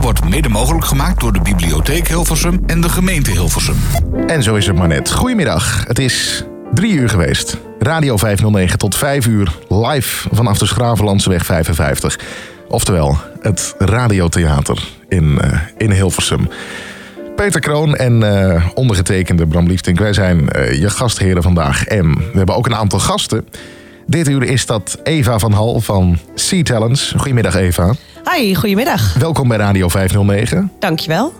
wordt mede mogelijk gemaakt door de Bibliotheek Hilversum en de gemeente Hilversum. En zo is het maar net. Goedemiddag. Het is drie uur geweest. Radio 509 tot vijf uur live vanaf de Schravenlandseweg 55. Oftewel, het Radiotheater in, uh, in Hilversum. Peter Kroon en uh, ondergetekende Bram Liefdink. Wij zijn uh, je gastheren vandaag. En we hebben ook een aantal gasten. Dit uur is dat Eva van Hal van Sea Talents. Goedemiddag Eva. Hi, goedemiddag. Welkom bij Radio 509. Dankjewel.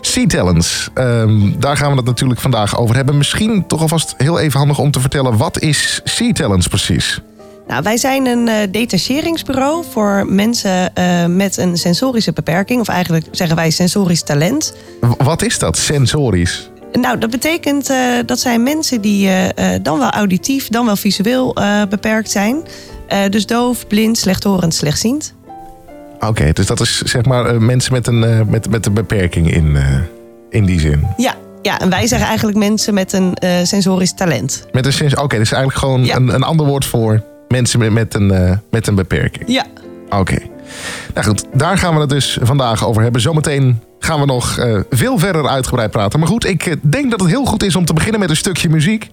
Sea Talents, um, daar gaan we het natuurlijk vandaag over hebben. Misschien toch alvast heel even handig om te vertellen... wat is Sea Talents precies? Nou, wij zijn een uh, detacheringsbureau voor mensen uh, met een sensorische beperking. Of eigenlijk zeggen wij sensorisch talent. Wat is dat, sensorisch? Nou, dat betekent uh, dat zijn mensen die dan wel auditief, dan wel visueel beperkt zijn. dus doof, blind, slechthorend, slechtziend. Oké, okay, dus dat is zeg maar mensen met een, met, met een beperking in, in die zin. Ja, ja, en wij zeggen eigenlijk mensen met een sensorisch talent. Met een sens Oké, okay, dus eigenlijk gewoon ja. een, een ander woord voor mensen met een, uh, met een beperking. Ja. Oké. Okay. Nou goed, daar gaan we het dus vandaag over hebben. Zometeen gaan we nog veel verder uitgebreid praten. Maar goed, ik denk dat het heel goed is om te beginnen met een stukje muziek.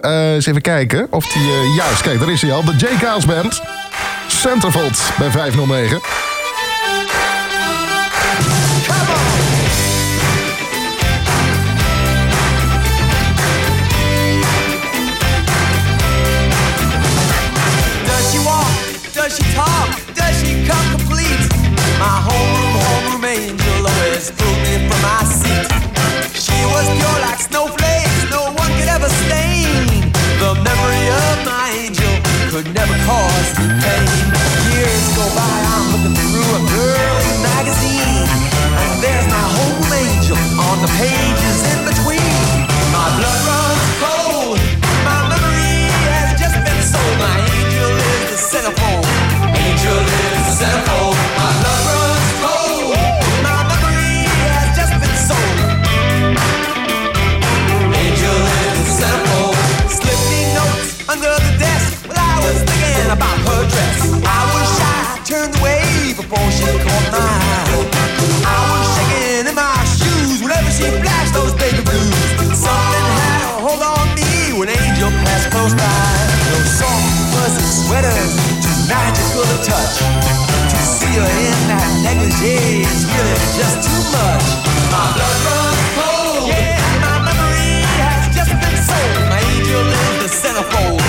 Eens even kijken of die... juist, kijk, daar is hij al. De J. Chaos Band. Centerfold bij 509. Does she talk? Does she come complete? My homeroom, homeroom angel always pulled me from my seat. She was pure like snowflakes, cause me pain. Years go by, I'm looking through a girly magazine, and there's my homeroom angel on the pages in between. My blood runs cold, my memory has just been sold. My angel is the centerfold. Angel is the centerfold. Touch. To see her in that negligee is really just too much. My blood runs cold. Yeah, my memory has just been sold. My angel is the centerfold.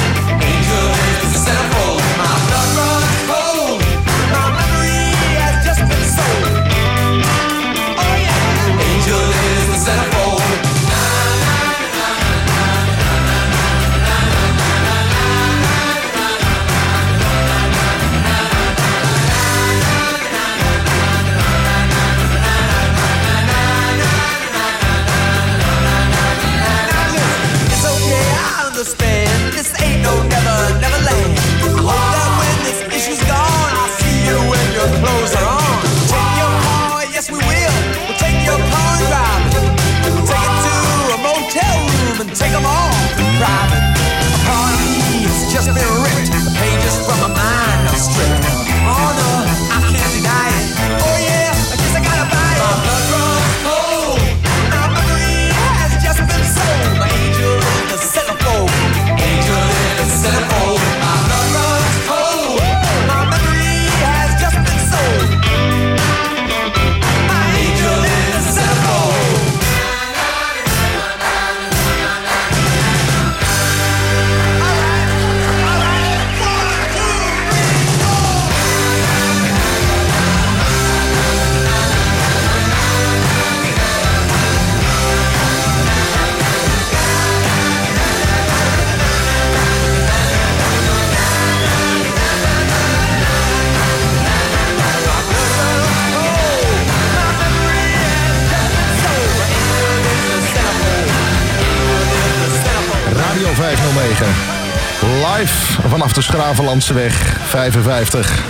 Schravenlandseweg 55.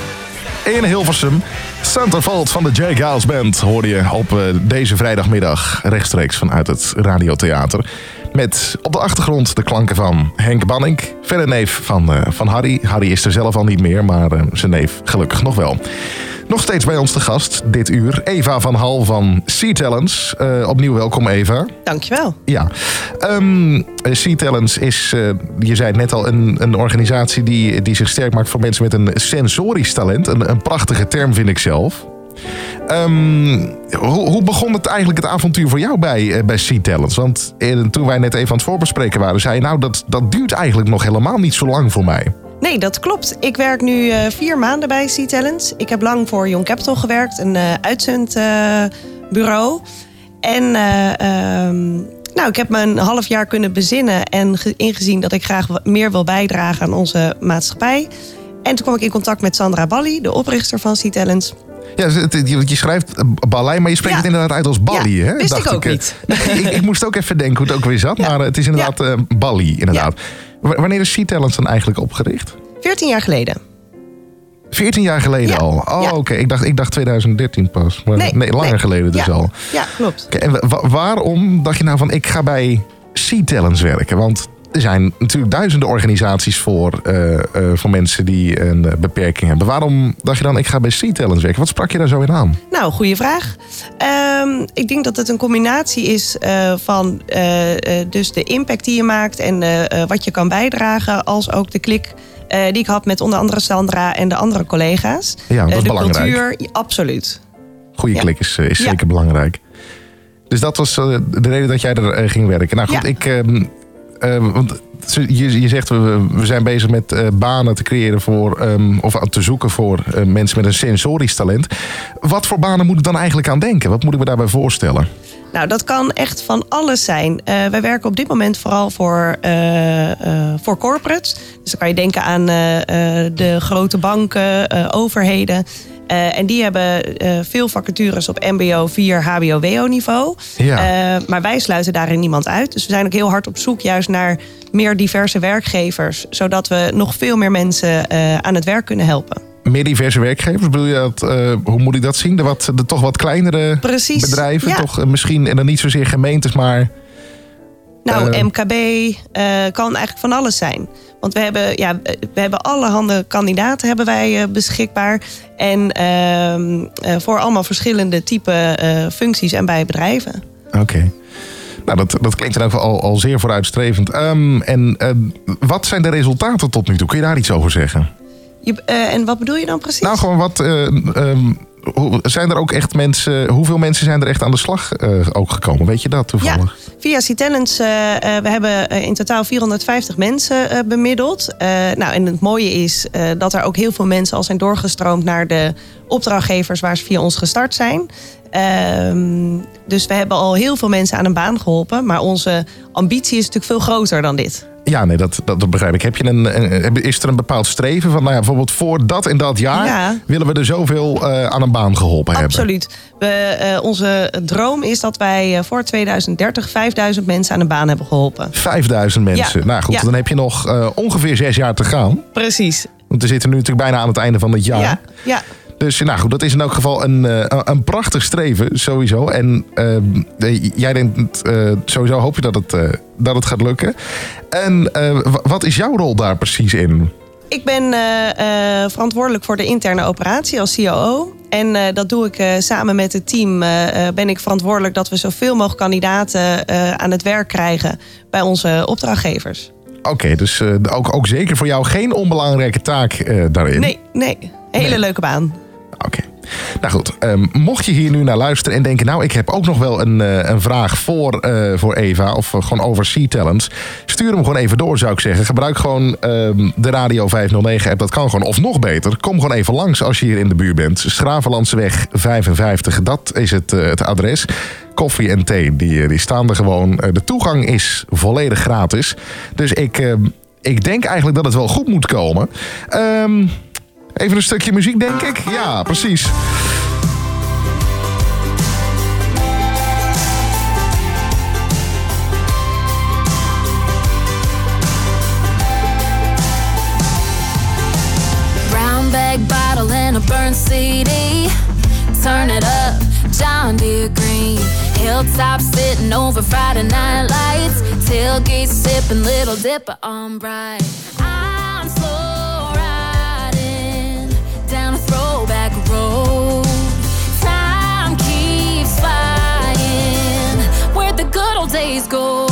In Hilversum. Centerfold van de J. Giles Band hoorde je op uh, deze vrijdagmiddag rechtstreeks vanuit het Radiotheater. Met op de achtergrond de klanken van Henk Banning, verder neef van, uh, van Harry. Harry is er zelf al niet meer, maar uh, zijn neef gelukkig nog wel. Nog steeds bij ons te gast dit uur. Eva van Hal van Sea Talents. Eh, opnieuw welkom Eva. Dankjewel. Ja, Ehm Sea Talents is, eh, je zei het net al, een, een organisatie die, die zich sterk maakt voor mensen met een sensorisch talent. Een, een prachtige term vind ik zelf. Ehm, hoe, hoe begon het eigenlijk het avontuur voor jou bij, bij Sea Talents? Want toen wij net even aan het voorbespreken waren, zei je nou dat, dat duurt eigenlijk nog helemaal niet zo lang voor mij. Nee, dat klopt. Ik werk nu eh, vier maanden bij Sea Talents. Ik heb lang voor Young Capital gewerkt, een eh uitzendbureau. en eh, ehm, nou, ik heb me een half jaar kunnen bezinnen en ge- ingezien dat ik graag meer wil bijdragen aan onze maatschappij. En toen kwam ik in contact met Sandra Balli, de oprichter van Sea Talents. Ja, je, schrijft Ballei, maar je spreekt Ja. het inderdaad uit als Bali. Ja, hè? wist ik ook niet. ik, ik moest ook even denken hoe het ook weer zat, Ja. maar het is inderdaad eh Bali. Inderdaad. Wanneer is Sea Talents dan eigenlijk opgericht? 14 jaar geleden. 14 jaar geleden Ja. al. Oh, Ja. oké. Ik, dacht, ik dacht 2013 pas. Maar nee, langer nee. geleden dus Ja. al. Ja, klopt. Oké, en wa- waarom dacht je nou van ik ga bij Sea Talents werken? Want er zijn natuurlijk duizenden organisaties voor, eh, voor mensen die een eh, beperking hebben. Waarom dacht je dan ik ga bij Sea werken? Wat sprak je daar zo in aan? Nou, goede vraag. Ehm, ik denk dat het een combinatie is van dus de impact die je maakt en wat je kan bijdragen, als ook de klik die ik had met onder andere Sandra en de andere collega's. Ja, dat is de belangrijk. cultuur, absoluut. Goede Ja. klik is, is Ja. zeker belangrijk. Dus dat was de reden dat jij er ging werken. Nou goed, Ja. ik. Ehm, eh, want je, je zegt we, zijn bezig met eh, banen te creëren voor. ehm, of te zoeken voor eh, mensen met een sensorisch talent. Wat voor banen moet ik dan eigenlijk aan denken? Wat moet ik me daarbij voorstellen? Nou, dat kan echt van alles zijn. Eh, wij werken op dit moment vooral voor, voor corporates. Dus dan kan je denken aan de grote banken, overheden. Eh, en die hebben eh, veel vacatures op MBO 4, HBO, WO niveau. Ja. Eh, maar wij sluiten daarin niemand uit. Dus we zijn ook heel hard op zoek juist naar meer diverse werkgevers. Zodat we nog veel meer mensen aan het werk kunnen helpen. Meer diverse werkgevers, bedoel je dat? hoe moet ik dat zien? De, wat, de toch wat kleinere Precies, bedrijven, ja. toch misschien en dan niet zozeer gemeentes, maar. Nou, Eh. MKB eh, kan eigenlijk van alles zijn. Want we hebben, ja, we hebben allerhande kandidaten hebben wij eh, beschikbaar. En ehm, eh, voor allemaal verschillende type functies en bij bedrijven. Oké. Nou, dat, dat klinkt dan ook wel al, al zeer vooruitstrevend. Ehm, en wat zijn de resultaten tot nu toe? Kun je daar iets over zeggen? Je, en wat bedoel je dan precies? Nou, gewoon wat. eh, ehm, zijn er ook echt mensen. Hoeveel mensen zijn er echt aan de slag eh, ook gekomen? Weet je dat ja, toevallig? via C-Talents, eh, eh, we hebben in totaal 450 mensen bemiddeld. Nou, en het mooie is dat er ook heel veel mensen al zijn doorgestroomd naar de opdrachtgevers waar ze via ons gestart zijn. Ehm, dus we hebben al heel veel mensen aan een baan geholpen. Maar onze ambitie is natuurlijk veel groter dan dit. Ja, nee, dat, dat, dat begrijp ik. Heb je een, is er een bepaald streven van, nou ja, bijvoorbeeld voor dat en dat jaar Ja. willen we er zoveel eh, aan een baan geholpen hebben? Absoluut. Eh, onze droom is dat wij eh, voor 2030 5000 mensen aan een baan hebben geholpen. 5000 mensen. Ja. Nou goed, dan heb je nog ongeveer zes jaar te gaan. Precies. Want we zitten nu natuurlijk bijna aan het einde van het jaar. Ja, ja. Dus nou goed, dat is in elk geval een, eh, een prachtig streven, sowieso. En eh, jij denkt, eh, sowieso hoop je dat het, eh, dat het gaat lukken. En eh, wa- wat is jouw rol daar precies in? Ik ben eh, eh, verantwoordelijk voor de interne operatie als COO. En eh, dat doe ik eh, samen met het team. eh, eh, ben ik verantwoordelijk dat we zoveel mogelijk kandidaten eh, aan het werk krijgen bij onze opdrachtgevers. Oké, dus eh, ook, ook zeker voor jou geen onbelangrijke taak eh, daarin. Nee, nee. Hele Nee. leuke baan. Oké. Nou goed, ehm, mocht je hier nu naar luisteren en denken... nou, ik heb ook nog wel een, eh, een vraag voor, eh, voor Eva... of eh, gewoon over Sea Talents... stuur hem gewoon even door, zou ik zeggen. Gebruik gewoon ehm, de Radio 509-app, dat kan gewoon. Of nog beter, kom gewoon even langs als je hier in de buurt bent. Schravenlandseweg 55, dat is het, het adres. Koffie en thee, die, die staan er gewoon. De toegang is volledig gratis. Dus ik, ehm, ik denk eigenlijk dat het wel goed moet komen. Ehm... Even een stukje muziek, denk ik. Ja, precies. Brown bag bottle and a burnt CD. Turn it up, John Deere green. Hilltop sitting over Friday night lights. Tailgate sipping, little dipper on bright. always go.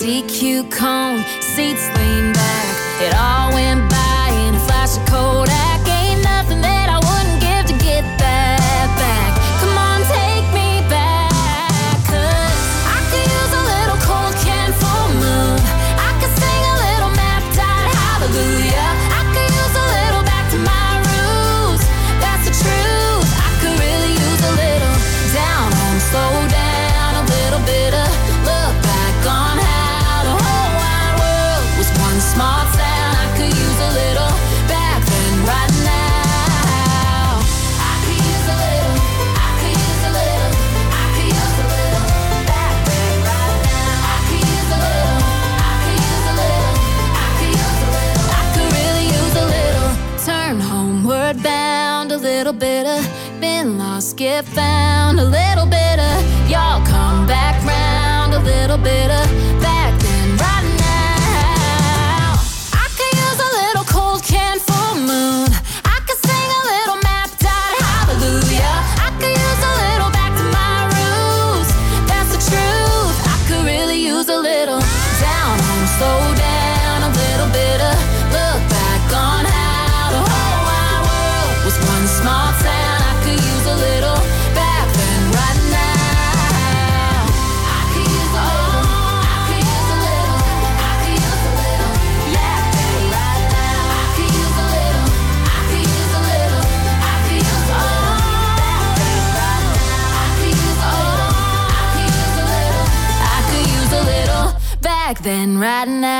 DQ cone, seats lean back. It all went back. riding out.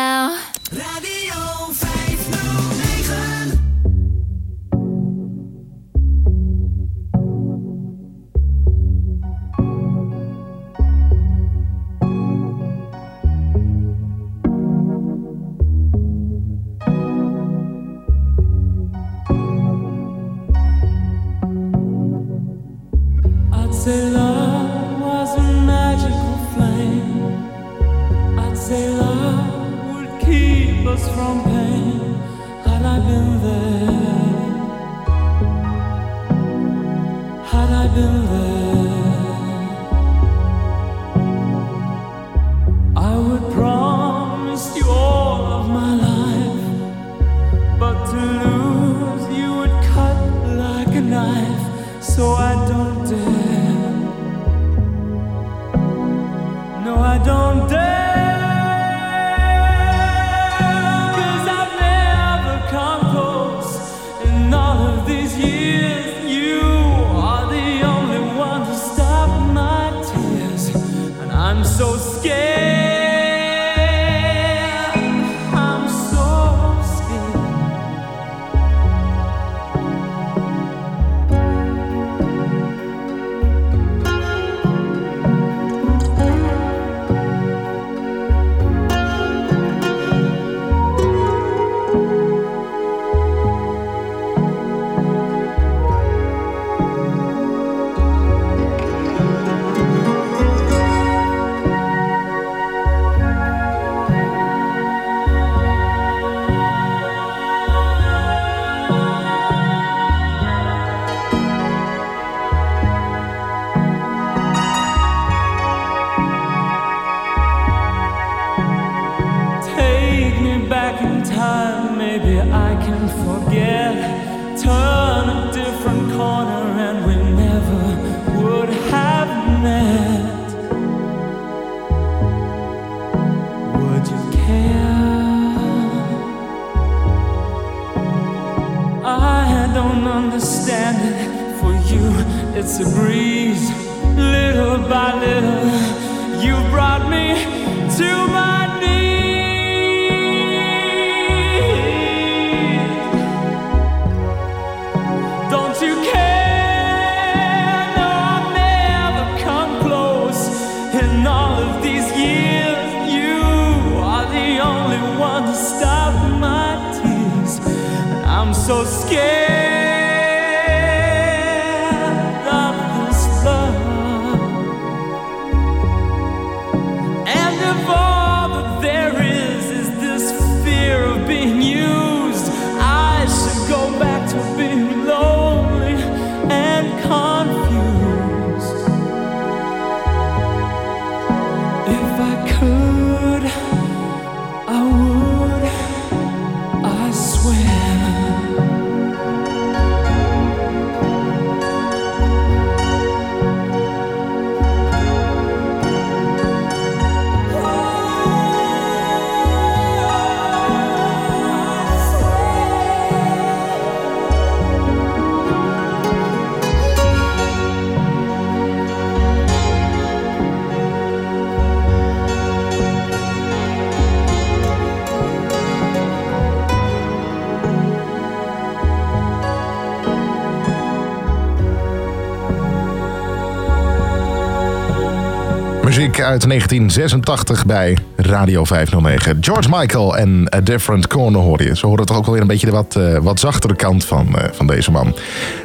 Uit 1986 bij Radio 509. George Michael en A Different Corner hoor je. Ze horen toch ook wel weer een beetje de wat, eh, wat zachtere kant van, eh, van deze man.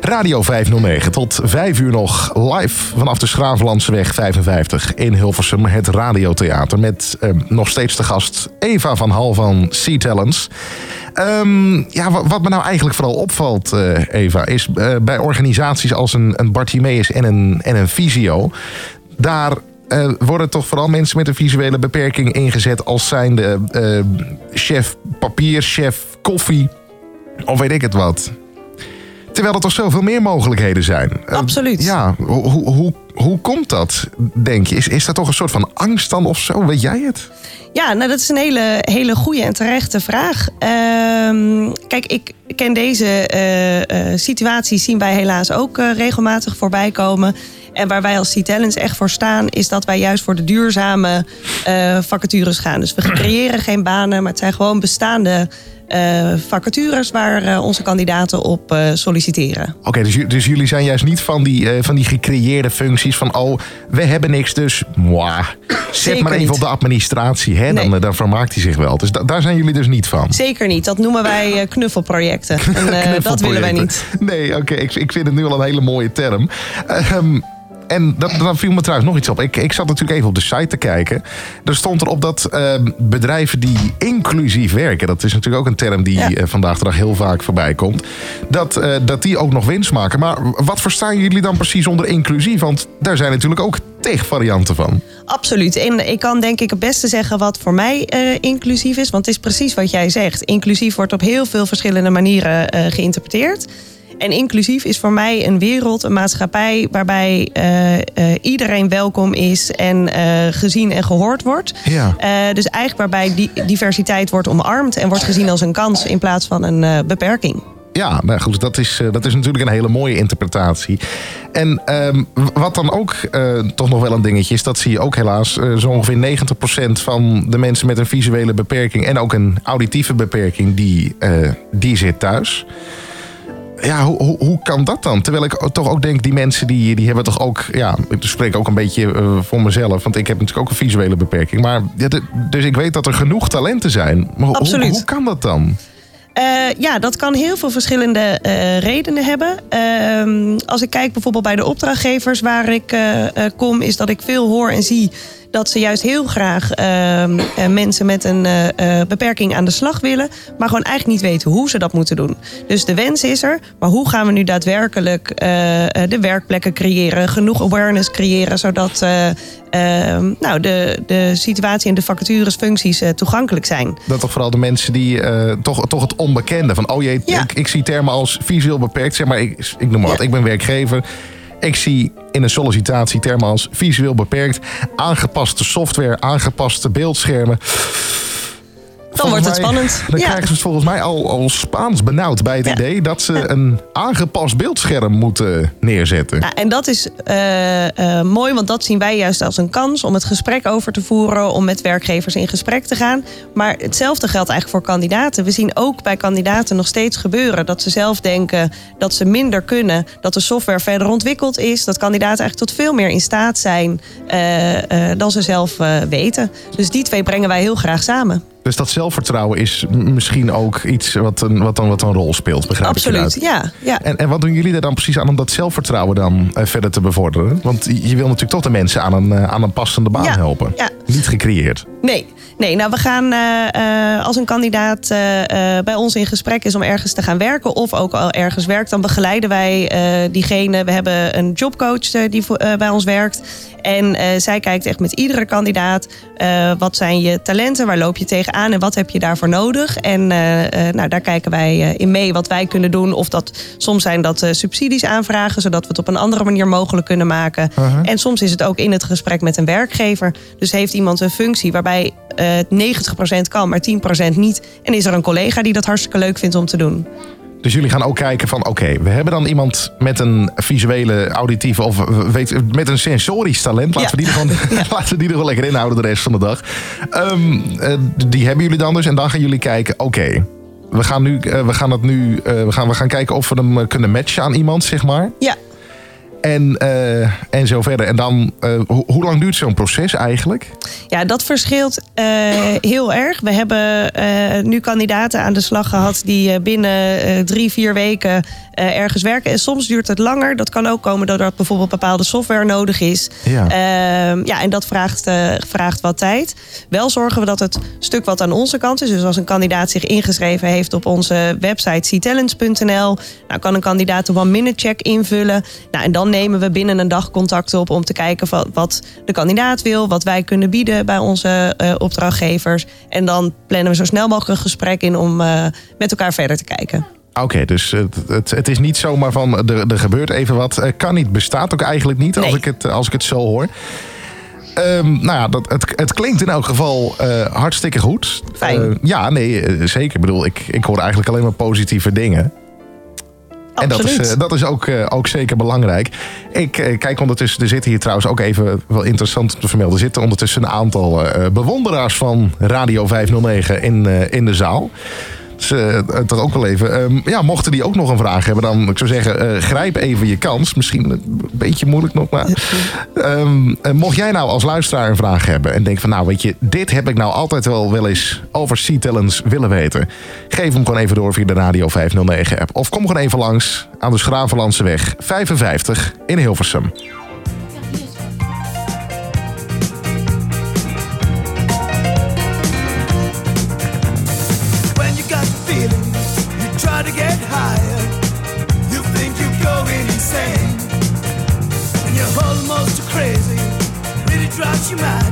Radio 509 tot 5 uur nog live vanaf de Schravenlandseweg 55 in Hilversum. Het Radiotheater met eh, nog steeds de gast Eva van Hal van Sea Talents. Ehm, ja, wat, wat me nou eigenlijk vooral opvalt, eh, Eva, is bij organisaties als een, een Bartimeus en een, en een Visio, daar eh, worden toch vooral mensen met een visuele beperking ingezet als zijnde eh, chef papier, chef koffie of weet ik het wat. Terwijl er toch zoveel meer mogelijkheden zijn. Eh, Absoluut. Ja, hoe, hoe, hoe, hoe komt dat, denk je? Is, is dat toch een soort van angst dan of zo? Weet jij het? Ja, nou dat is een hele, hele goede en terechte vraag. Ehm, kijk, ik ken deze eh, situatie, zien wij helaas ook regelmatig voorbij komen. En waar wij als C-Talents echt voor staan, is dat wij juist voor de duurzame eh, vacatures gaan. Dus we creëren geen banen, maar het zijn gewoon bestaande eh, vacatures waar eh, onze kandidaten op solliciteren. Oké, dus, dus jullie zijn juist niet van die, van die gecreëerde functies van... oh, we hebben niks, dus moi. Zet maar even niet. op de administratie, hè? Dan, Nee. dan vermaakt hij zich wel. Dus da- daar zijn jullie dus niet van. Zeker niet. Dat noemen wij knuffelprojecten. En dat willen wij niet. Nee, oké, ik, ik vind het nu al een hele mooie term. Ehm, en dat, dan viel me trouwens nog iets op. Ik, ik zat natuurlijk even op de site te kijken. Er stond erop dat ehm, bedrijven die inclusief werken... dat is natuurlijk ook een term die Ja. eh, vandaag de dag heel vaak voorbij komt... Dat, eh, dat die ook nog winst maken. Maar wat verstaan jullie dan precies onder inclusief? Want daar zijn natuurlijk ook tegenvarianten van. Absoluut. En ik kan denk ik het beste zeggen wat voor mij eh, inclusief is. Want het is precies wat jij zegt. Inclusief wordt op heel veel verschillende manieren geïnterpreteerd. En inclusief is voor mij een wereld, een maatschappij waarbij eh, eh, iedereen welkom is en eh, gezien en gehoord wordt. Ja. Dus eigenlijk waarbij die diversiteit wordt omarmd en wordt gezien als een kans in plaats van een beperking. Ja, nou goed, dat is, dat is natuurlijk een hele mooie interpretatie. En ehm, wat dan ook toch nog wel een dingetje is, dat zie je ook helaas. zo ongeveer 90% van de mensen met een visuele beperking en ook een auditieve beperking, die, die zit thuis. Ja, hoe, hoe, hoe kan dat dan? Terwijl ik toch ook denk, die mensen die, die hebben toch ook... Ja, ik spreek ook een beetje eh, voor mezelf, want ik heb natuurlijk ook een visuele beperking. Maar, ja, de- dus ik weet dat er genoeg talenten zijn. Maar hoe- Absoluut. Hoe, kan dat dan? Eh, ja, dat kan heel veel verschillende eh, redenen hebben. Ehm, als ik kijk bijvoorbeeld bij de opdrachtgevers waar ik kom, is dat ik veel hoor en zie dat ze juist heel graag ehm, eh, mensen met een eh, eh, beperking aan de slag willen, maar gewoon eigenlijk niet weten hoe ze dat moeten doen. Dus de wens is er, maar hoe gaan we nu daadwerkelijk de werkplekken creëren, genoeg awareness creëren, zodat ehm, nou, de, de situatie en de vacatures, functies toegankelijk zijn. Dat toch vooral de mensen die toch, toch het onbekende. Van oh jee, Ja. ik, ik zie termen als visueel beperkt. Zeg maar, ik, ik noem maar wat. Ik ben werkgever. Ik zie in een sollicitatie termen als visueel beperkt. Aangepaste software, aangepaste beeldschermen. Dan wordt het mij- spannend. Dan Ja. krijgen ze volgens mij al, al Spaans benauwd bij het Ja. idee dat ze een aangepast beeldscherm moeten neerzetten. Nou, en dat is eh, eh, mooi, want dat zien wij juist als een kans om het gesprek over te voeren, om met werkgevers in gesprek te gaan. Maar hetzelfde geldt eigenlijk voor kandidaten. We zien ook bij kandidaten nog steeds gebeuren dat ze zelf denken dat ze minder kunnen, dat de software verder ontwikkeld is, dat kandidaten eigenlijk tot veel meer in staat zijn eh, dan ze zelf weten. Dus die twee brengen wij heel graag samen. Dus dat zelfvertrouwen is misschien ook iets wat een, wat dan wat een rol speelt, begrijp ik Absoluut, ja. ja. En, en wat doen jullie er dan precies aan om dat zelfvertrouwen dan eh, verder te bevorderen? Want je wil natuurlijk toch de mensen aan een, eh, aan een passende baan Ja, helpen. ja. Niet gecreëerd. Nee, nee nou we gaan eh, als een kandidaat bij ons in gesprek is om ergens te gaan werken of ook al ergens werkt, dan begeleiden wij diegene. We hebben een jobcoach die bij ons werkt. En zij kijkt echt met iedere kandidaat. wat zijn je talenten? Waar loop je En wat heb je daarvoor nodig? En eh, eh, nou, daar kijken wij eh, in mee wat wij kunnen doen. Of dat soms zijn dat subsidies aanvragen, zodat we het op een andere manier mogelijk kunnen maken. En soms is het ook in het gesprek met een werkgever. Dus heeft iemand een functie waarbij het 90% kan, maar 10% niet. En is er een collega die dat hartstikke leuk vindt om te doen. Dus jullie gaan ook kijken van oké, we hebben dan iemand met een visuele, auditieve of eh, weet, met een sensorisch talent. Laten, Ja. we die er gewoon, laten we die er wel lekker inhouden de rest van de dag. Ehm, eh, die hebben jullie dan dus en dan gaan jullie kijken, oké. we gaan nu, eh, we gaan het nu, we gaan, we gaan kijken of we hem kunnen matchen aan iemand, zeg maar. Ja, En, eh, en zo verder. En dan, eh, ho- hoe lang duurt zo'n proces eigenlijk? Ja, dat verschilt eh, heel erg. We hebben nu kandidaten aan de slag gehad die binnen drie, vier weken ergens werken. En soms duurt het langer. Dat kan ook komen doordat bijvoorbeeld bepaalde software nodig is. Ja. Ehm, ja, en dat vraagt, vraagt wat tijd. Wel zorgen we dat het stuk wat aan onze kant is. Dus als een kandidaat zich ingeschreven heeft op onze website ctalents.nl. Nou kan een kandidaat een one-minute check invullen. Nou, en dan nemen we binnen een dag contact op om te kijken van wat de kandidaat wil. Wat wij kunnen bieden bij onze eh, opdrachtgevers. En dan plannen we zo snel mogelijk een gesprek in om eh, met elkaar verder te kijken. Oké, dus het, het, het is niet zomaar van er, er gebeurt even wat. Eh, kan niet, bestaat ook eigenlijk niet als, Nee. ik, het, als ik het zo hoor. Ehm, nou ja, dat, het, het klinkt in elk geval hartstikke goed. Fijn. Ja, nee, zeker. Ik bedoel, ik, ik hoor eigenlijk alleen maar positieve dingen. En dat is, eh, dat is ook, eh, ook zeker belangrijk. Ik eh, kijk ondertussen, er zitten hier trouwens ook even wel interessant om te vermelden. Er zitten ondertussen een aantal bewonderaars van Radio 509 in, in de zaal. Dus eh, dat ook wel even. Ehm, ja, mochten die ook nog een vraag hebben, dan ik zou zeggen, eh, grijp even je kans. Misschien een beetje moeilijk nog, maar. Ehm, eh, mocht jij nou als luisteraar een vraag hebben en denk van, nou weet je, dit heb ik nou altijd wel wel eens over Sea-Talents willen weten. Geef hem gewoon even door via de Radio 509 app. Of kom gewoon even langs aan de Schravenlandse weg 55 in Hilversum. Drives you mad.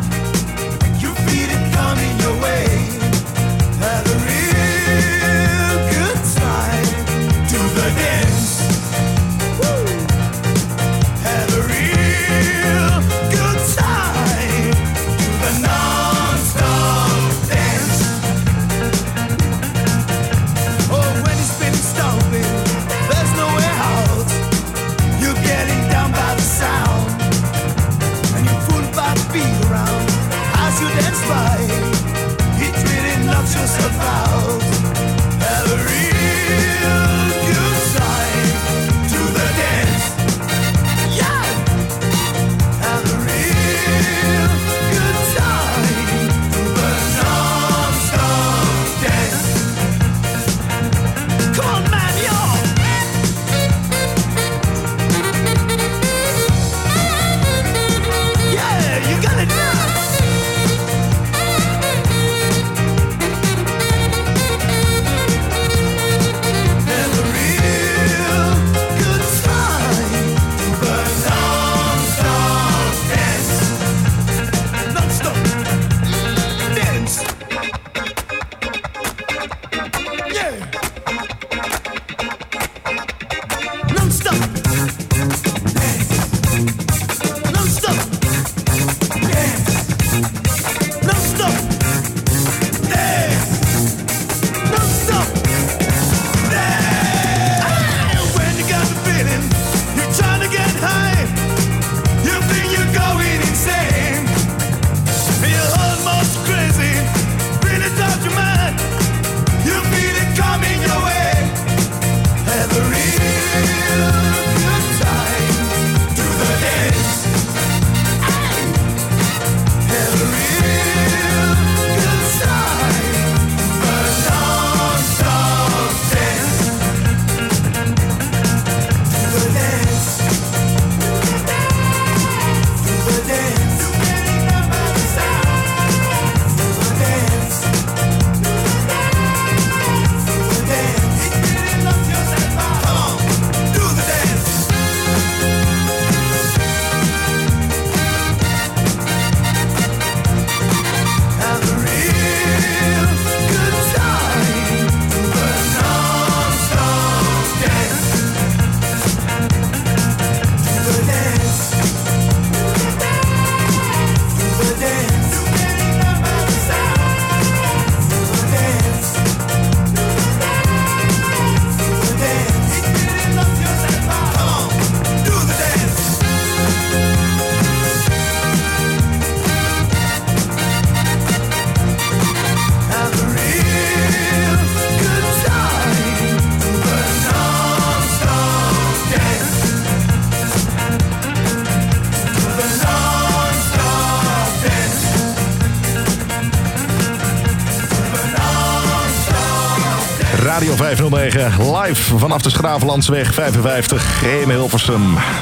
509 live vanaf de Schravenlandsweg 55 in Hilversum.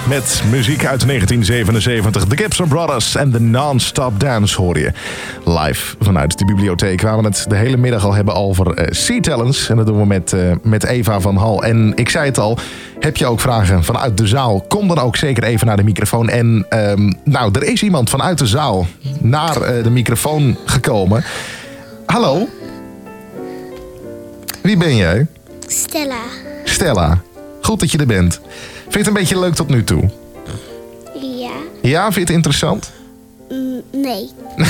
Met muziek uit 1977. The Gibson Brothers en de Non-Stop Dance hoor je. Live vanuit de bibliotheek waar we het de hele middag al hebben over eh, Sea Talents. En dat doen we met, eh, met Eva van Hal. En ik zei het al, heb je ook vragen vanuit de zaal? Kom dan ook zeker even naar de microfoon. En ehm, nou, er is iemand vanuit de zaal naar eh, de microfoon gekomen. Hallo? Wie ben jij? Stella. Stella. Goed dat je er bent. Vind je het een beetje leuk tot nu toe? Ja. Ja, vind je het interessant? Mm, nee.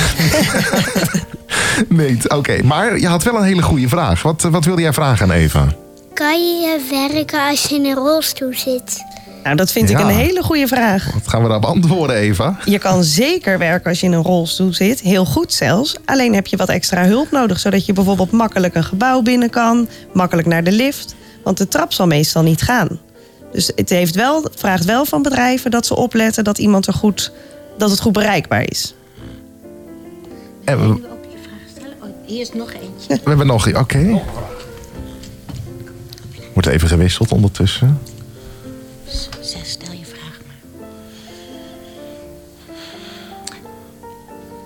Nee, oké. Maar je had wel een hele goede vraag. Wat, wat wilde jij vragen aan Eva? Kan je werken als je in een rolstoel zit? Nou, dat vind ik een hele goede vraag. Wat gaan we daar beantwoorden, Eva? Je kan zeker werken als je in een rolstoel zit. Heel goed zelfs. Alleen heb je wat extra hulp nodig. Zodat je bijvoorbeeld makkelijk een gebouw binnen kan. Makkelijk naar de lift. Want de trap zal meestal niet gaan. Dus het heeft wel, vraagt wel van bedrijven dat ze opletten dat iemand er goed, dat het goed bereikbaar is. En we, ook je vraag stellen? Oh, hier is nog eentje. we hebben nog... Oké. Wordt even gewisseld ondertussen. Zes, stel je vraag maar.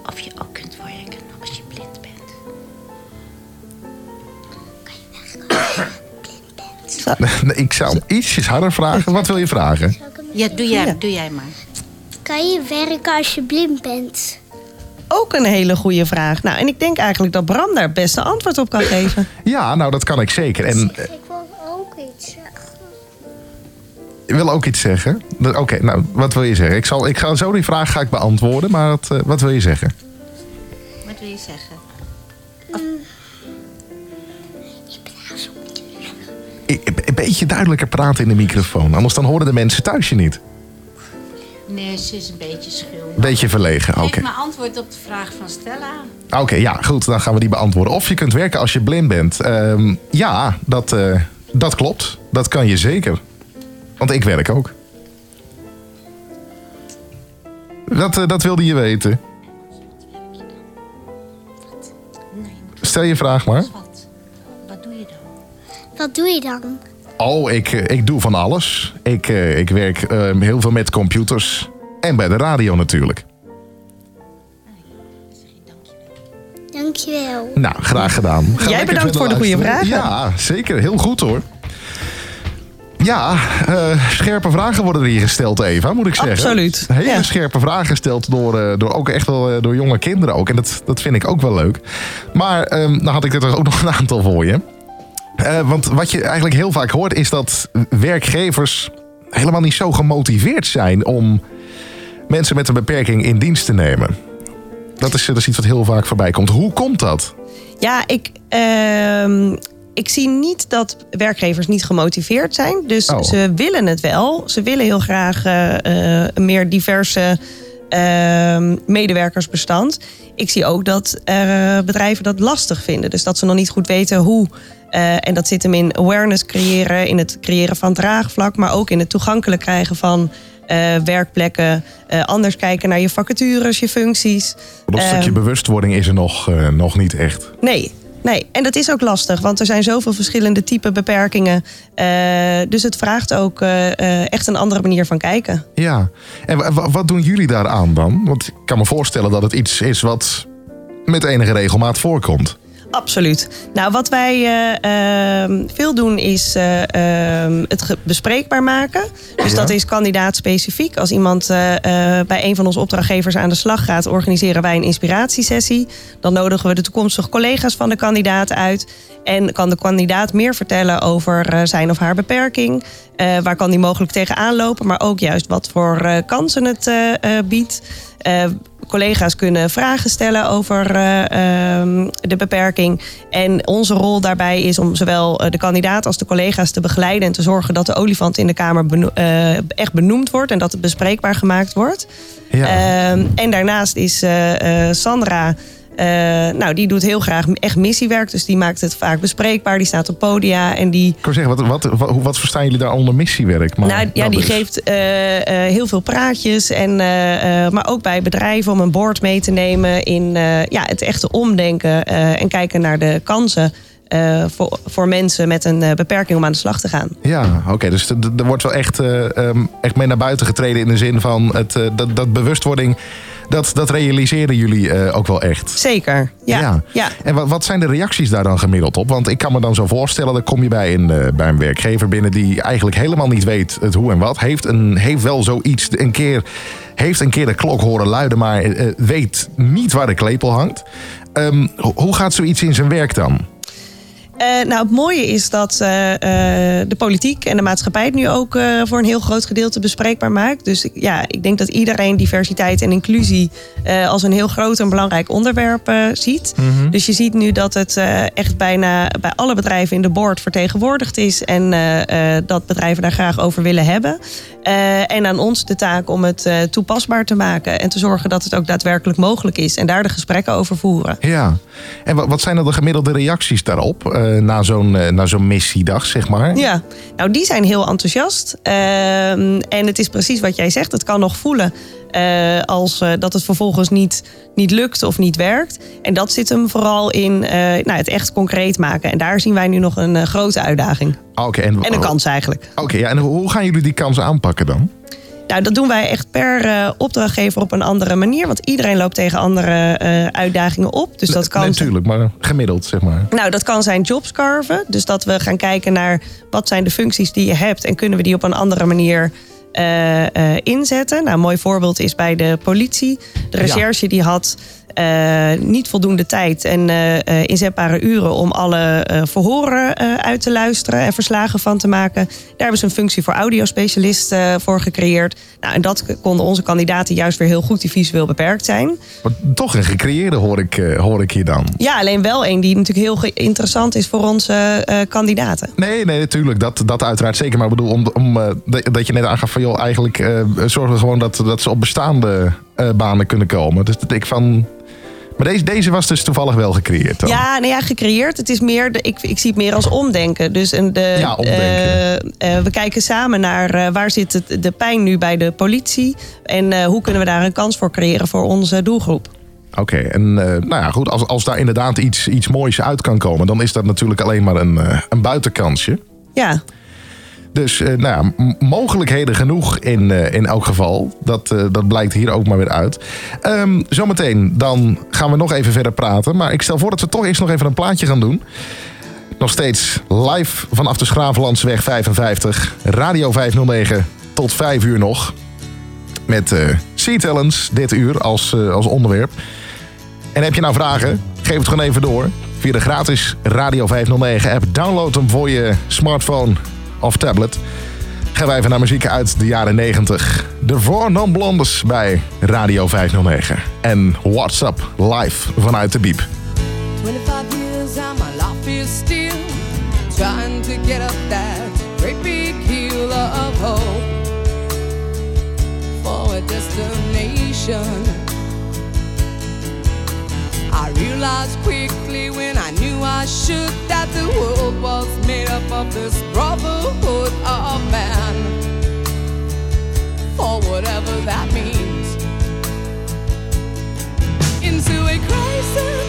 Of je ook kunt werken als je blind bent. Nee, ik zou hem ietsjes harder vragen. Wat wil je vragen? Ja, doe jij, doe jij maar. Kan je werken als je blind bent? Ook een hele goede vraag. Nou, en ik denk eigenlijk dat Bram daar het beste antwoord op kan geven. Ja, nou dat kan ik zeker. En wil ook iets zeggen? Oké, nou wat wil je zeggen? Ik, zal, ik ga zo die vraag ga ik beantwoorden. Maar wat, eh, wat wil je zeggen? Wat wil je zeggen? Een beetje duidelijker praten in de microfoon. Anders dan horen de mensen thuis je niet. Nee, ze is een beetje schil. Beetje verlegen, oké. Geef maar antwoord op de vraag van Stella. Oké, ja, goed. Dan gaan we die beantwoorden. Of je kunt werken als je blind bent. Ehm, ja, dat, eh, dat klopt. Dat kan je zeker. Want ik werk ook. Dat, eh, dat wilde je weten. Stel je vraag maar. Wat? Wat doe je dan? Wat doe je dan? Oh, ik, eh, ik doe van alles. Ik, eh, ik werk eh, heel veel met computers. En bij de radio natuurlijk. Dankjewel. Nou, graag gedaan. Ga Jij bedankt voor de goede vragen. Ja, zeker. Heel goed hoor. Ja, eh, scherpe vragen worden er hier gesteld, Eva, moet ik zeggen. Absoluut, Hele ja. scherpe vragen gesteld door, eh, door ook echt wel eh, door jonge kinderen ook. En dat, dat vind ik ook wel leuk. Maar ehm dan had ik er ook nog een aantal voor je. Want wat je eigenlijk heel vaak hoort is dat werkgevers helemaal niet zo gemotiveerd zijn om mensen met een beperking in dienst te nemen. Dat is, dat is iets wat heel vaak voorbij komt. Hoe komt dat? Ja, ik, ehm, ik zie niet dat werkgevers niet gemotiveerd zijn. Dus Oh. ze willen het wel. Ze willen heel graag eh, eh, een meer diverse ehm, medewerkersbestand. Ik zie ook dat eh, bedrijven dat lastig vinden. Dus dat ze nog niet goed weten hoe. En dat zit hem in awareness creëren, in het creëren van draagvlak, maar ook in het toegankelijk krijgen van werkplekken. anders kijken naar je vacatures, je functies. Dat Ehm, stukje bewustwording is er nog, nog niet echt. Nee, nee. En dat is ook lastig, want er zijn zoveel verschillende type beperkingen. Eh, dus het vraagt ook eh, eh, echt een andere manier van kijken. Ja. En wa- wa- wat doen jullie daaraan dan? Want ik kan me voorstellen dat het iets is wat met enige regelmaat voorkomt. Absoluut. Nou, wat wij eh, ehm, veel doen is eh, ehm, het bespreekbaar maken. Dus Ja. dat is kandidaat specifiek. Als iemand eh, bij een van onze opdrachtgevers aan de slag gaat, organiseren wij een inspiratiesessie. Dan nodigen we de toekomstige collega's van de kandidaat uit. En kan de kandidaat meer vertellen over zijn of haar beperking. Waar kan die mogelijk tegenaan lopen, maar ook juist wat voor kansen het biedt. Collega's kunnen vragen stellen over eh, ehm, de beperking. En onze rol daarbij is om zowel eh, de kandidaat als de collega's te begeleiden en te zorgen dat de olifant in de Kamer beno- eh, echt benoemd wordt en dat het bespreekbaar gemaakt wordt. Ja. Ehm, en daarnaast is Sandra. Eh, nou, die doet heel graag echt missiewerk. Dus die maakt het vaak bespreekbaar. Die staat op podia en die ik wil zeggen, wat, wat, wat, wat verstaan jullie daar onder missiewerk? Maar nou, ja, dat die is- geeft eh, eh, heel veel praatjes. En, maar ook bij bedrijven om een board mee te nemen in ja, het echte omdenken. en kijken naar de kansen voor, voor mensen met een beperking om aan de slag te gaan. Ja, oké. dus er- wordt wel echt, eh, ehm, echt mee naar buiten getreden in de zin van het, dat, dat bewustwording. Dat, dat realiseren jullie eh, ook wel echt. Zeker, ja. ja. En wat, wat zijn de reacties daar dan gemiddeld op? Want ik kan me dan zo voorstellen, dan kom je bij een, eh, bij een werkgever binnen die eigenlijk helemaal niet weet het hoe en wat. Heeft, een, heeft wel zoiets een keer, heeft een keer de klok horen luiden, maar eh, weet niet waar de klepel hangt. Ho- hoe gaat zoiets in zijn werk dan? Eh, nou, het mooie is dat eh, eh, de politiek en de maatschappij het nu ook voor een heel groot gedeelte bespreekbaar maakt. Dus ja, ik denk dat iedereen diversiteit en inclusie als een heel groot en belangrijk onderwerp ziet. Dus je ziet nu dat het echt bijna bij alle bedrijven in de board vertegenwoordigd is. En dat bedrijven daar graag over willen hebben. En aan ons de taak om het toepasbaar te maken. En te zorgen dat het ook daadwerkelijk mogelijk is. En daar de gesprekken over voeren. Ja. En wat zijn dan de gemiddelde reacties daarop eh, na zo'n eh, na zo'n missiedag, zeg maar? Ja, nou die zijn heel enthousiast. Ehm, en het is precies wat jij zegt. Het kan nog voelen eh, als dat het vervolgens niet, niet lukt of niet werkt. En dat zit hem vooral in nou, het echt concreet maken. En daar zien wij nu nog een grote uitdaging. Ah, Oké, en, En een kans eigenlijk. Oké, ja, en hoe gaan jullie die kans aanpakken dan? Nou, dat doen wij echt per eh, opdrachtgever op een andere manier. Want iedereen loopt tegen andere eh, uitdagingen op. Dus dat kan Natuurlijk, maar gemiddeld, zeg maar. Nou, dat kan zijn jobscarven. Dus dat we gaan kijken naar wat zijn de functies die je hebt en kunnen we die op een andere manier eh, inzetten. Nou, een mooi voorbeeld is bij de politie. De recherche die had niet voldoende tijd en eh, eh, inzetbare uren om alle eh, verhoren eh, uit te luisteren en verslagen van te maken. Daar hebben ze een functie voor audiospecialist eh, voor gecreëerd. Nou, en dat konden onze kandidaten juist weer heel goed die visueel beperkt zijn. Maar toch een gecreëerde hoor ik, eh, hoor ik hier dan. Ja, alleen wel een die natuurlijk heel interessant is voor onze eh, kandidaten. Nee, nee, natuurlijk. Dat, dat uiteraard zeker. Maar ik bedoel, om, om, eh, dat- je net aangaf van... joh, eigenlijk eh, zorgen we gewoon dat, dat ze op bestaande eh, banen kunnen komen. Dus dat ik van... Maar deze, deze was dus toevallig wel gecreëerd dan. Ja, nou ja, gecreëerd. Het is meer, de, ik, ik zie het meer als omdenken. Dus een, de, Ja, omdenken. eh, eh, we kijken samen naar eh, waar zit het, de pijn nu bij de politie. En hoe kunnen we daar een kans voor creëren voor onze doelgroep. Oké, en nou ja, goed. Als, als daar inderdaad iets, iets moois uit kan komen... dan is dat natuurlijk alleen maar een, een buitenkansje. Ja, Dus eh, nou ja, mogelijkheden genoeg in, eh, in elk geval. Dat, eh, dat blijkt hier ook maar weer uit. Ehm, zometeen dan gaan we nog even verder praten. Maar ik stel voor dat we toch eerst nog even een plaatje gaan doen. Nog steeds live vanaf de Schravenlandsweg 55. Radio 509 tot 5 uur nog. Met Sea Talents dit uur als, als onderwerp. En heb je nou vragen? Geef het gewoon even door. Via de gratis Radio 509 app. Download hem voor je smartphone of tablet. Gaan wij even naar muziek uit de jaren 90. De Four Non Blondes bij Radio 509. En What's Up live vanuit de Biep. 25 years and my life is still trying to get up that great big hill of hope for a destination. I realized quickly when I knew I should that the world of this brotherhood of man. For whatever that means into a crisis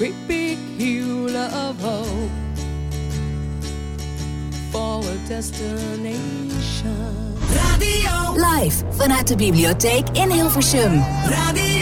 great big hill of hope for a destination. Radio, Live vanuit de bibliotheek in Hilversum. Radio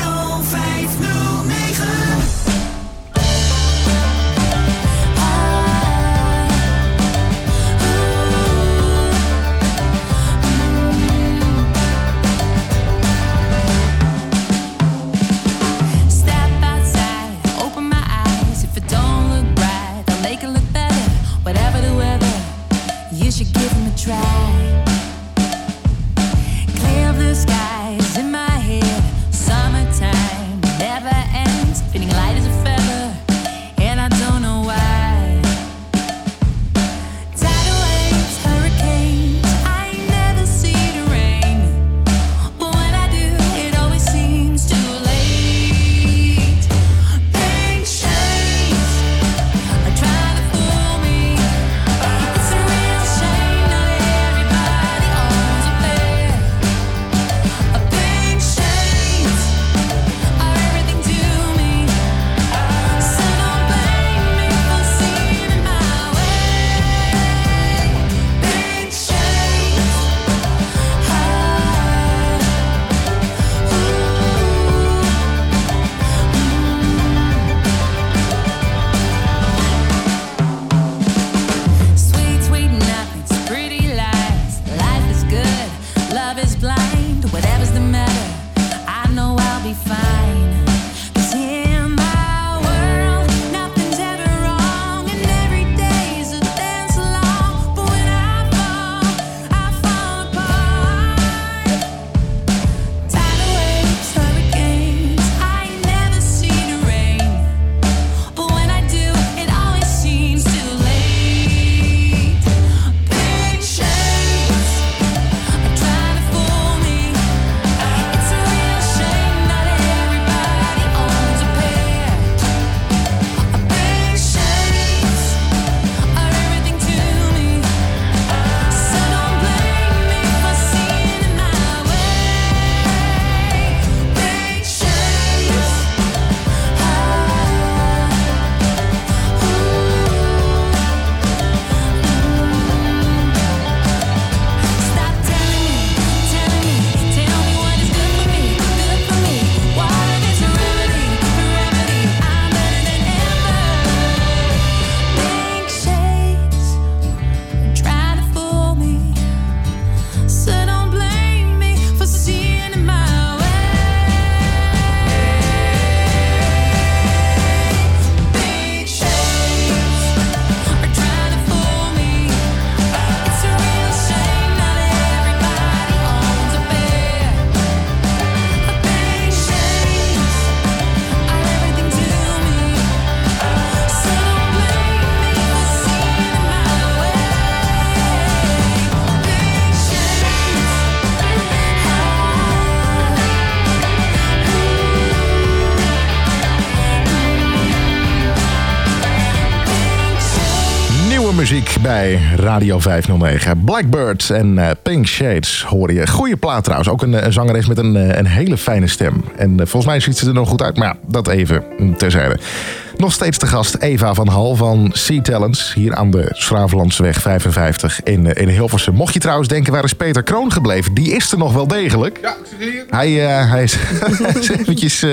Bij Radio 509. Blackbird en eh, Pink Shades hoor je. Goeie plaat trouwens. Ook een, eh, een zangeres met een, eh, een hele fijne stem. En eh, volgens mij ziet ze er nog goed uit. Maar ja, dat even terzijde. Nog steeds te gast Eva van Hal van Sea Talents. Hier aan de Schravenlandseweg 55 in, eh, in Hilversum. Mocht je trouwens denken, waar is Peter Kroon gebleven? Die is er nog wel degelijk. Ja, ik zit hier. Hij, eh, hij, is, is eventjes, eh,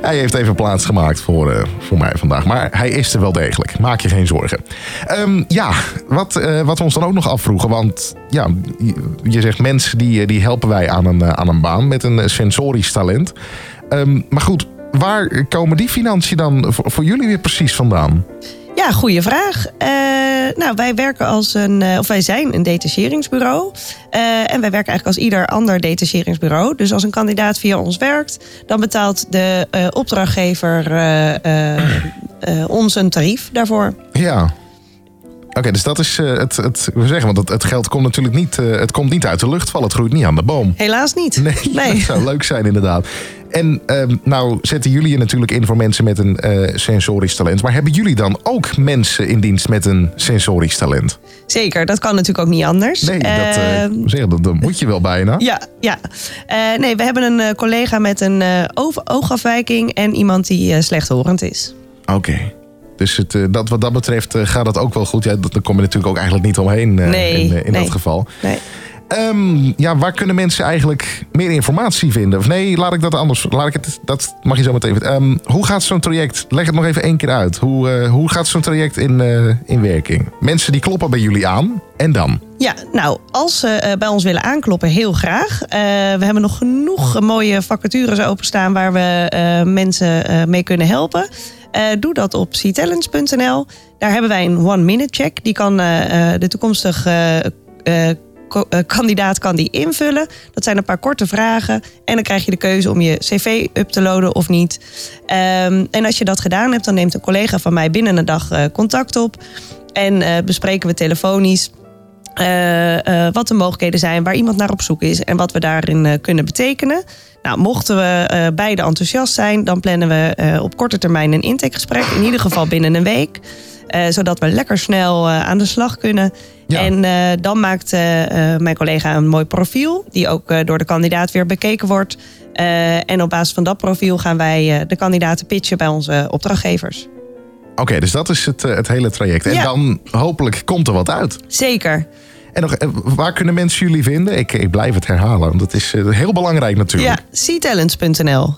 hij heeft even plaats gemaakt voor, voor mij vandaag. Maar hij is er wel degelijk. Maak je geen zorgen. Ehm, ja, wat, wat we ons dan ook nog afvroegen. Want ja, je, zegt mensen die, die helpen wij aan een, aan een baan met een sensorisch talent. Ehm, maar goed, waar komen die financiën dan voor, voor jullie weer precies vandaan? Ja, goede vraag. Eh, nou, wij werken als een, eh, of wij zijn een detacheringsbureau. Eh, en wij werken eigenlijk als ieder ander detacheringsbureau. Dus als een kandidaat via ons werkt, dan betaalt de opdrachtgever ons een tarief daarvoor. Ja. Oké, dus dat is eh, het, het. We zeggen, want het, het geld komt natuurlijk niet, eh, het komt niet uit de lucht vallen. Het groeit niet aan de boom. Helaas niet. Nee, dat zou leuk zijn inderdaad. En ehm, nou zetten jullie je natuurlijk in voor mensen met een eh, sensorisch talent. Maar hebben jullie dan ook mensen in dienst met een sensorisch talent? Zeker, dat kan natuurlijk ook niet anders. Nee, dat, eh, Ehm, zeggen, dat, dat moet je wel bijna. Ja, ja. Nee, we hebben een collega met een oog- oogafwijking en iemand die slechthorend is. Oké. Dus het, eh, dat, wat dat betreft eh, gaat dat ook wel goed. Ja, dat, daar kom je natuurlijk ook eigenlijk niet omheen eh, Nee, in, in nee. dat geval. Nee. Ehm, ja, waar kunnen mensen eigenlijk meer informatie vinden? Of nee, laat ik dat anders. Laat ik het, dat mag je zo meteen. Ehm hoe gaat zo'n traject? Leg het nog even één keer uit. Hoe, hoe gaat zo'n traject in, in werking? Mensen die kloppen bij jullie aan. En dan? Ja, nou, als ze bij ons willen aankloppen, heel graag. We hebben nog genoeg mooie vacatures openstaan waar we mensen mee kunnen helpen. Eh, doe dat op ctalents.nl. Daar hebben wij een one-minute check. Die kan eh, eh, de toekomstige ko- kandidaat kan die invullen. Dat zijn een paar korte vragen. En dan krijg je de keuze om je cv up te loaden of niet. Ehm, en als je dat gedaan hebt, dan neemt een collega van mij binnen een dag contact op. En bespreken we telefonisch eh, eh, wat de mogelijkheden zijn, waar iemand naar op zoek is en wat we daarin eh, kunnen betekenen. Nou, mochten we beide enthousiast zijn, dan plannen we op korte termijn een intakegesprek. In ieder geval binnen een week. zodat we lekker snel aan de slag kunnen. En dan maakt mijn collega een mooi profiel, die ook door de kandidaat weer bekeken wordt. En op basis van dat profiel gaan wij de kandidaten pitchen bij onze opdrachtgevers. Oké, dus dat is het, het hele traject. En Ja. dan hopelijk komt er wat uit. Zeker. En nog, eh, waar kunnen mensen jullie vinden? Ik, ik blijf het herhalen, want dat is eh, heel belangrijk natuurlijk. Ja, ctalents.nl.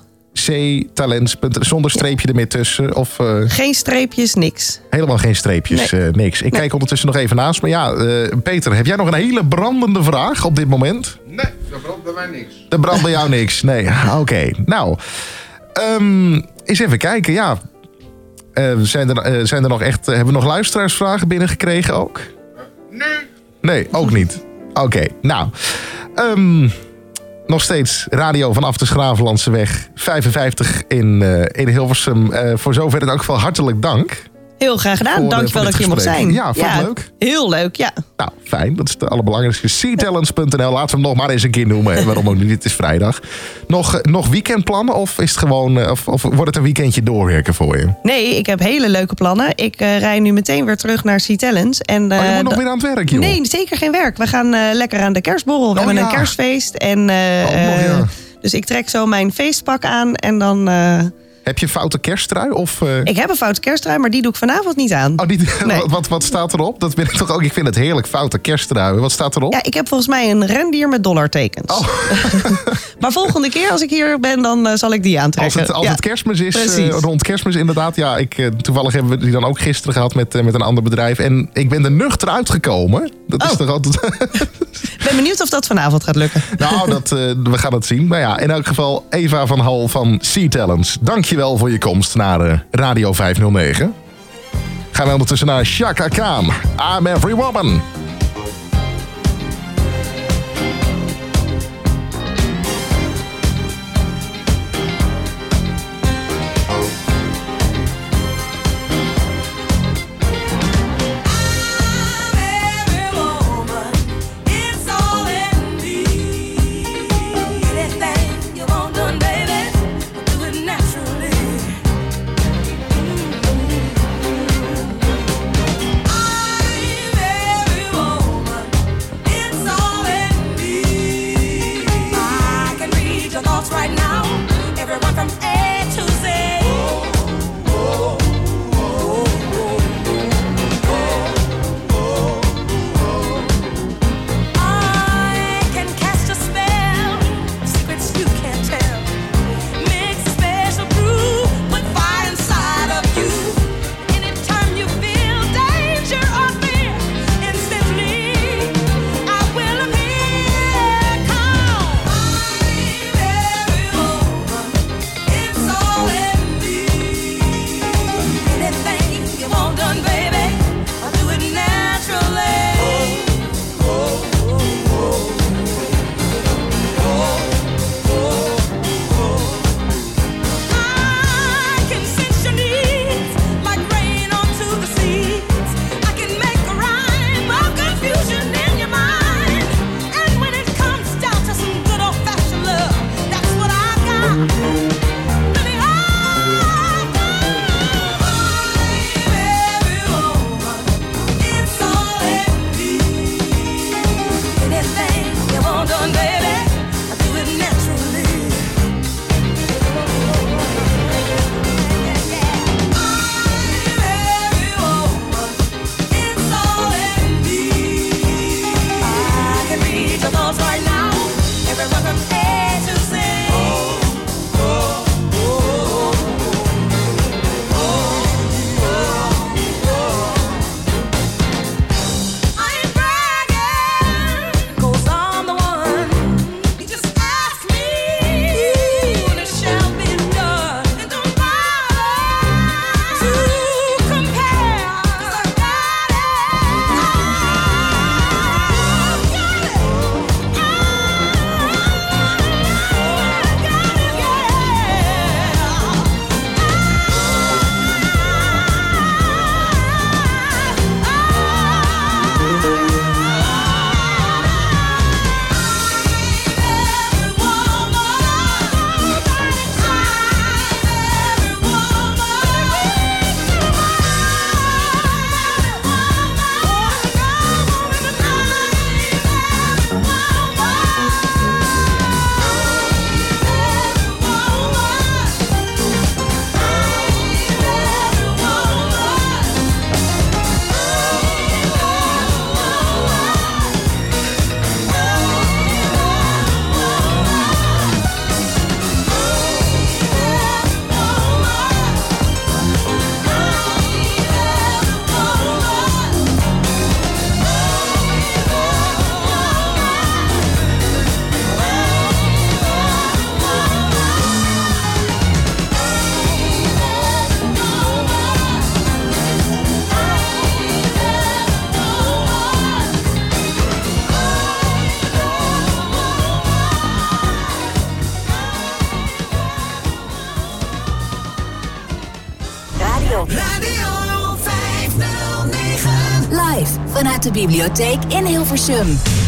C-talents. Zonder streepje er meer tussen. Of eh, Geen streepjes, niks. helemaal geen streepjes, Nee. eh, niks. Ik kijk ondertussen nog even naast. Maar ja, eh, Peter, heb jij nog een hele brandende vraag op dit moment? Nee, dat brandt bij mij niks. Er brandt bij jou niks. Nee, oké. Nou, ehm, eens even kijken. Ja, Eh, zijn, er, zijn er nog echt... hebben we nog luisteraarsvragen binnengekregen ook? Nee. Nee, ook niet. Oké, nou. ehm, nog steeds radio vanaf de Schravenlandse weg 55 in, eh, in Hilversum. Eh, voor zover in elk geval hartelijk dank. Heel graag gedaan. Voor, Dankjewel dat je hier mocht zijn. Ja, vond je leuk? Heel leuk, ja. Nou, fijn. Dat is het allerbelangrijkste. Ctalents.nl. Laten we hem nog maar eens een keer noemen. Waarom ook niet? Het is vrijdag. Nog, eh, nog weekendplannen? Of, is het gewoon, eh, of, of wordt het een weekendje doorwerken voor je? Nee, ik heb hele leuke plannen. Ik eh rij nu meteen weer terug naar C-Talents. En, Oh, je moet nog weer aan het werk, joh. Nee, zeker geen werk. We gaan lekker aan de kerstborrel. We Oh, hebben ja. een kerstfeest. En, eh, ja. Dus ik trek zo mijn feestpak aan en dan... Heb je foute kersttrui? Of, eh, ik heb een foute kersttrui, maar die doe ik vanavond niet aan. Oh, die, wat, wat, wat staat erop? Dat ben ik toch ook. Ik vind het heerlijk foute kersttrui. Wat staat erop? Ja, ik heb volgens mij een rendier met dollartekens. Oh. maar volgende keer als ik hier ben, dan eh, zal ik die Als aantrekken. het, als Ja, het kerstmis is, eh, rond kerstmis inderdaad. Ja, ik, toevallig hebben we die dan ook gisteren gehad met, met een ander bedrijf. En ik ben er nuchter uitgekomen. Dat is Oh. toch altijd... Ik ben benieuwd of dat vanavond gaat lukken. nou, dat, we gaan het zien. Maar ja, in elk geval Eva van Hal van Sea Talents. Dankjewel voor je komst naar eh, Radio 509. Gaan we ondertussen naar Shaka Khan. I'm Every Woman. Bibliotheek in Hilversum.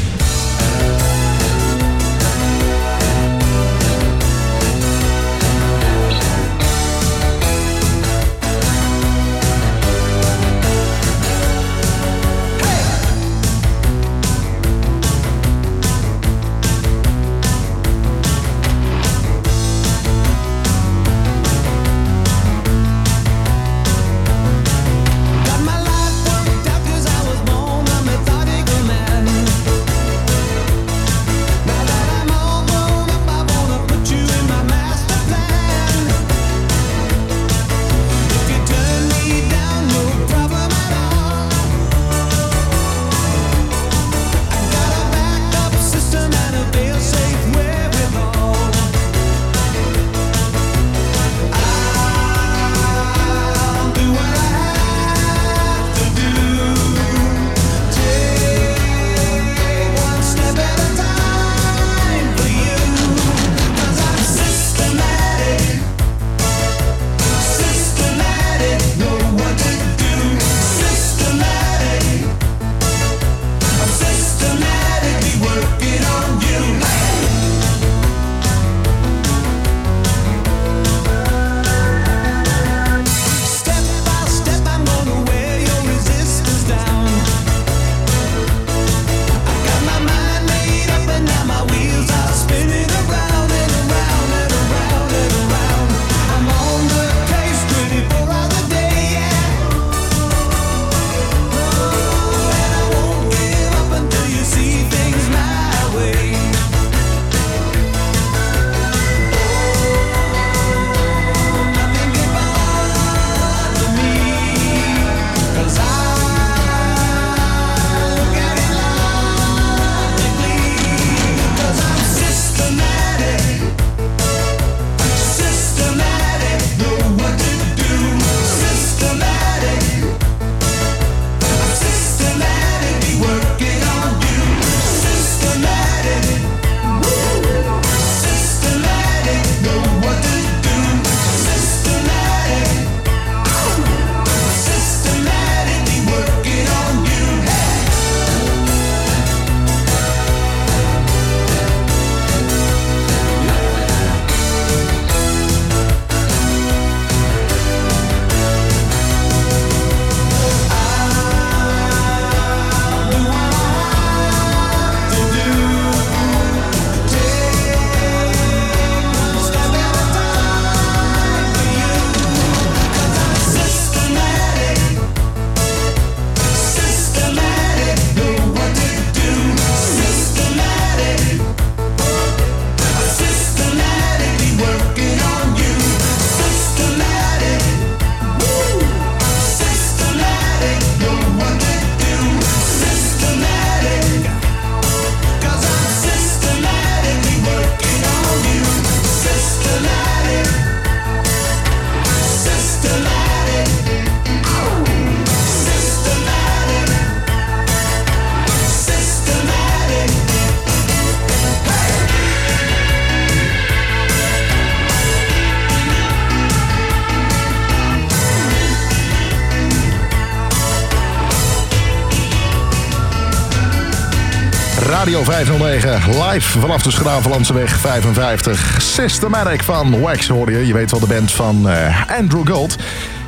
Radio 509, live vanaf de Schravenlandseweg 55. Systematic van Wax hoorde je. Je weet wel de band van eh, Andrew Gold.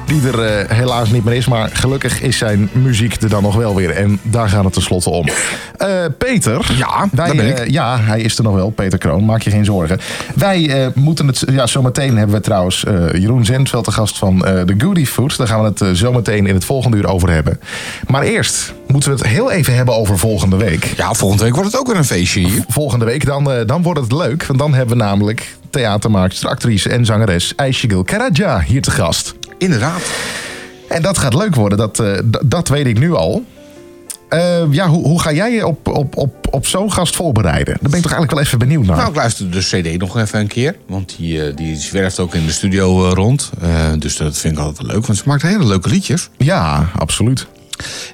Die er eh, helaas niet meer is, maar gelukkig is zijn muziek er dan nog wel weer. En daar gaat het tenslotte om. Eh, Peter. Ja, wij, daar ben ik. eh, ja, hij is er nog wel, Peter Kroon. Maak je geen zorgen. Wij moeten het, ja, zometeen hebben we trouwens Jeroen Zentveld, de gast van de Goody Food. Daar gaan we het eh, zometeen in het volgende uur over hebben. Maar eerst moeten we het heel even hebben over volgende week. Ja, volgende week wordt het ook weer een feestje hier. Volgende week, dan, eh, dan wordt het leuk. Want dan hebben we namelijk theatermaakster, actrice en zangeres Aishigil Karaja hier te gast. Inderdaad. En dat gaat leuk worden, dat, eh, dat weet ik nu al. Eh, ja, hoe, hoe ga jij je op, op, op, op zo'n gast voorbereiden? Daar ben ik toch eigenlijk wel even benieuwd naar. Nou, ik luister de CD nog even een keer. Want die, die zwerft ook in de studio rond. Dus dat vind ik altijd wel leuk. Want ze maakt hele leuke liedjes. Ja, absoluut.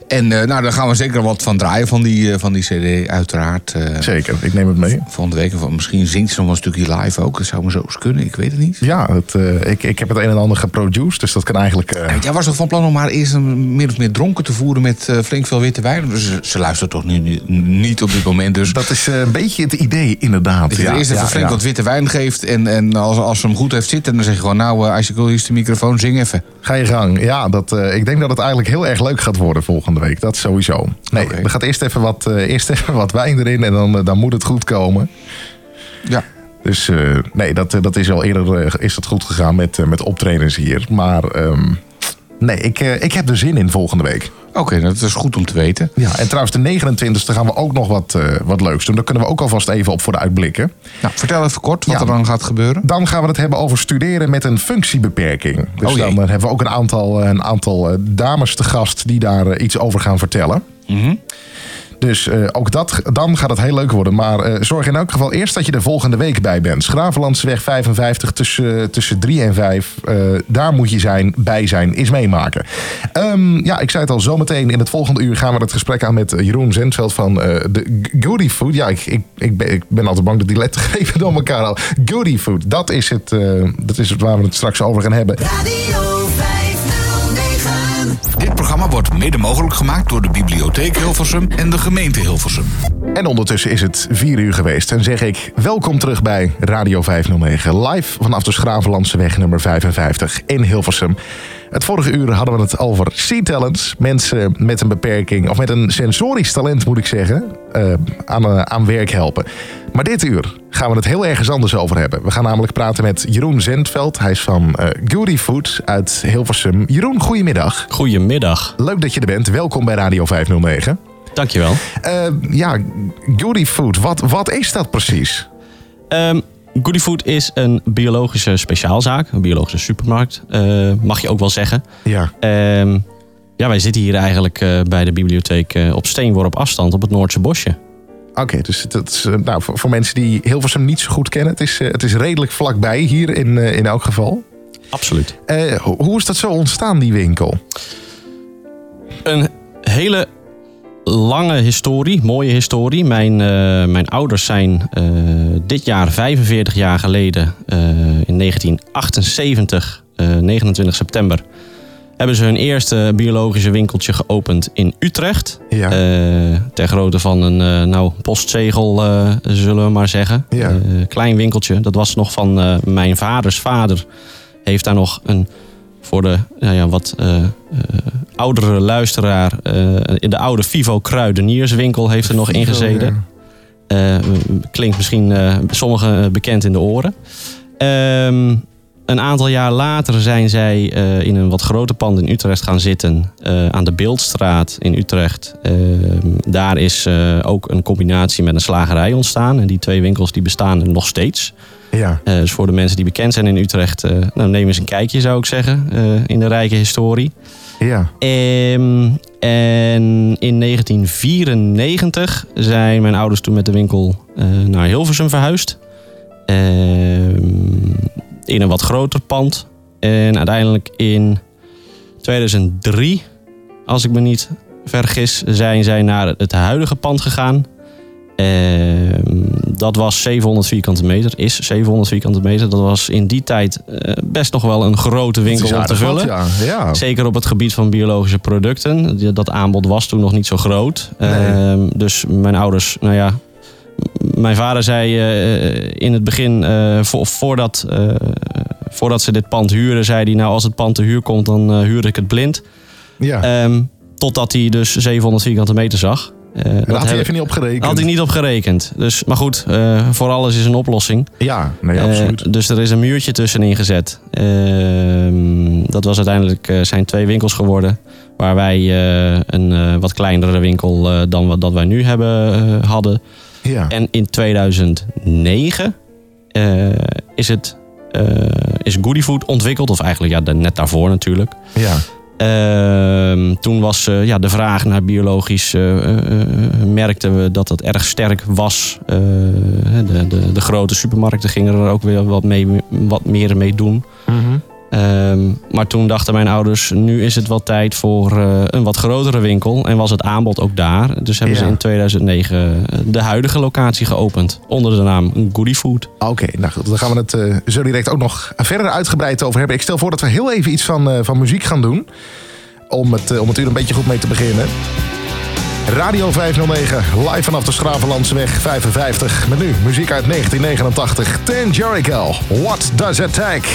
En eh, nou, daar gaan we zeker wat van draaien van die, eh, van die cd, uiteraard. eh. Zeker, ik neem het mee. Volgende week, of misschien zingt ze nog een stukje live ook. Dat zou maar zo eens kunnen, ik weet het niet. Ja, het, ik, ik heb het een en ander geproduced, dus dat kan eigenlijk... Jij was toch van plan om haar eerst een, meer of meer dronken te voeren met flink veel witte wijn? Dus ze, ze luistert toch nu, nu- niet op dit moment. Dus dat is een beetje het idee, inderdaad. dat je Ja, eerst even ja, flink ja. wat witte wijn geeft. En, en als, als ze hem goed heeft zitten, dan zeg je gewoon... nou, als je wil, is de microfoon, zing even. Ga je gang. Ja, dat, ik denk dat het eigenlijk heel erg leuk gaat worden volgende week. Dat sowieso. Nee, er gaat eerst even wat, eh, eerst even wat wijn erin en dan, eh, dan moet het goed komen. Ja. Dus eh, nee, dat, dat is al eerder is dat goed gegaan met, met optredens hier. Maar ehm, nee, ik, ik heb er zin in volgende week. Oké, dat is goed om te weten. Ja, en trouwens de 29e gaan we ook nog wat, eh, wat leuks doen. Daar kunnen we ook alvast even op vooruitblikken. Nou, vertel even kort wat Ja. er dan gaat gebeuren. Dan gaan we het hebben over studeren met een functiebeperking. Dus Oh dan eh, hebben we ook een aantal, een aantal eh, dames te gast die daar eh, iets over gaan vertellen. Mhm. Dus eh, ook dat, dan gaat het heel leuk worden. Maar eh, zorg in elk geval eerst dat je er volgende week bij bent. Schravenlandseweg 55 tussen, tussen 3 en 5. Eh, daar moet je zijn, bij zijn, is meemaken. Ehm, ja, ik zei het al, zometeen in het volgende uur gaan we het gesprek aan met Jeroen Zentveld van de Goody Food. Ja, ik, ik, ik, ben, ik ben altijd bang dat die lettergrepen door elkaar al. Goody Food, dat is, het, dat is het waar we het straks over gaan hebben. Radio 509. Dit programma wordt mede mogelijk gemaakt door de Bibliotheek Hilversum en de gemeente Hilversum. En ondertussen is het 4 uur geweest. En zeg ik welkom terug bij Radio 509. Live vanaf de Schravenlandse weg nummer 55 in Hilversum. Het vorige uur hadden we het over Sea Talents. Mensen met een beperking, of met een sensorisch talent moet ik zeggen, eh, aan, eh, aan werk helpen. Maar dit uur gaan we het heel ergens anders over hebben. We gaan namelijk praten met Jeroen Zendveld. Hij is van eh Goody Food uit Hilversum. Jeroen, goedemiddag. Goedemiddag. Leuk dat je er bent. Welkom bij Radio 509. Dankjewel. Ja, Goody Food, wat, wat is dat precies? Ehm Goody Food is een biologische speciaalzaak, een biologische supermarkt, eh, mag je ook wel zeggen. Ja. Ehm, ja, wij zitten hier eigenlijk eh, bij de bibliotheek eh, op steenworp afstand op het Noordse bosje. Oké, dus dat is, nou, voor, voor mensen die Hilversum niet zo goed kennen, het is, het is redelijk vlakbij hier in, in elk geval. Absoluut. Ho- hoe is dat zo ontstaan, die winkel? Een hele lange historie, mooie historie. Mijn, eh, mijn ouders zijn eh, dit jaar 45 jaar geleden, eh, in 1978, eh, 29 september, hebben ze hun eerste biologische winkeltje geopend in Utrecht. Ja. Ter grootte van een nou, postzegel, zullen we maar zeggen. Ja. Klein winkeltje. Dat was nog van mijn vaders vader. Heeft daar nog een, voor de nou ja, wat eh, eh, oudere luisteraar... eh, in de oude Vivo Kruidenierswinkel heeft er nog in gezeten. Eh, klinkt misschien sommigen bekend in de oren. Ehm, een aantal jaar later zijn zij in een wat groter pand in Utrecht gaan zitten. aan de Beeldstraat in Utrecht. Ehm, daar is ook een combinatie met een slagerij ontstaan. En die twee winkels die bestaan er nog steeds. Ja. Eh, dus voor de mensen die bekend zijn in Utrecht, eh, nou, neem eens een kijkje zou ik zeggen. eh, in de rijke historie. Ja. Ehm, en in 1994 zijn mijn ouders toen met de winkel naar Hilversum verhuisd. Ehm, in een wat groter pand. En uiteindelijk in 2003, als ik me niet vergis, zijn zij naar het huidige pand gegaan. Ehm, dat was 700 vierkante meter, is 700 vierkante meter. Dat was in die tijd eh, best nog wel een grote winkel om te wat, vullen. ja. Ja. Zeker op het gebied van biologische producten. Dat aanbod was toen nog niet zo groot. Ehm, dus mijn ouders, nou ja. Mijn vader zei eh, in het begin, eh, vo- voordat, eh, voordat ze dit pand huurden, zei hij: Nou, als het pand te huur komt, dan eh, huur ik het blind. Ja. Ehm, totdat hij dus 700 vierkante meter zag. Daar dat had hij even niet op gerekend. had hij niet op gerekend. Dus, maar goed, eh, voor alles is een oplossing. Ja, nee, Eh, absoluut. dus er is een muurtje tussenin gezet. Ehm, dat was uiteindelijk zijn twee winkels geworden. Waar wij een wat kleinere winkel dan wat dat wij nu hebben hadden. Ja. En in 2009 eh, is het is Goody Food ontwikkeld. Of eigenlijk ja, net daarvoor natuurlijk. Ja. Ehm, toen was eh, ja, de vraag naar biologisch, eh, eh, merkten we dat dat erg sterk was. De, de, de grote supermarkten gingen er ook weer wat, mee, wat meer mee doen. Mhm. Ehm, maar toen dachten mijn ouders, nu is het wel tijd voor eh, een wat grotere winkel. En was het aanbod ook daar. Dus hebben Ja. ze in 2009 de huidige locatie geopend. Onder de naam Goody Food. Oké, nou goed, daar gaan we het eh, zo direct ook nog verder uitgebreid over hebben. Ik stel voor dat we heel even iets van, eh, van muziek gaan doen. Om het, eh, om het uur een beetje goed mee te beginnen. Radio 509, live vanaf de Schravenlandseweg 55. Met nu muziek uit 1989. Ten Jericho, What Does It Take?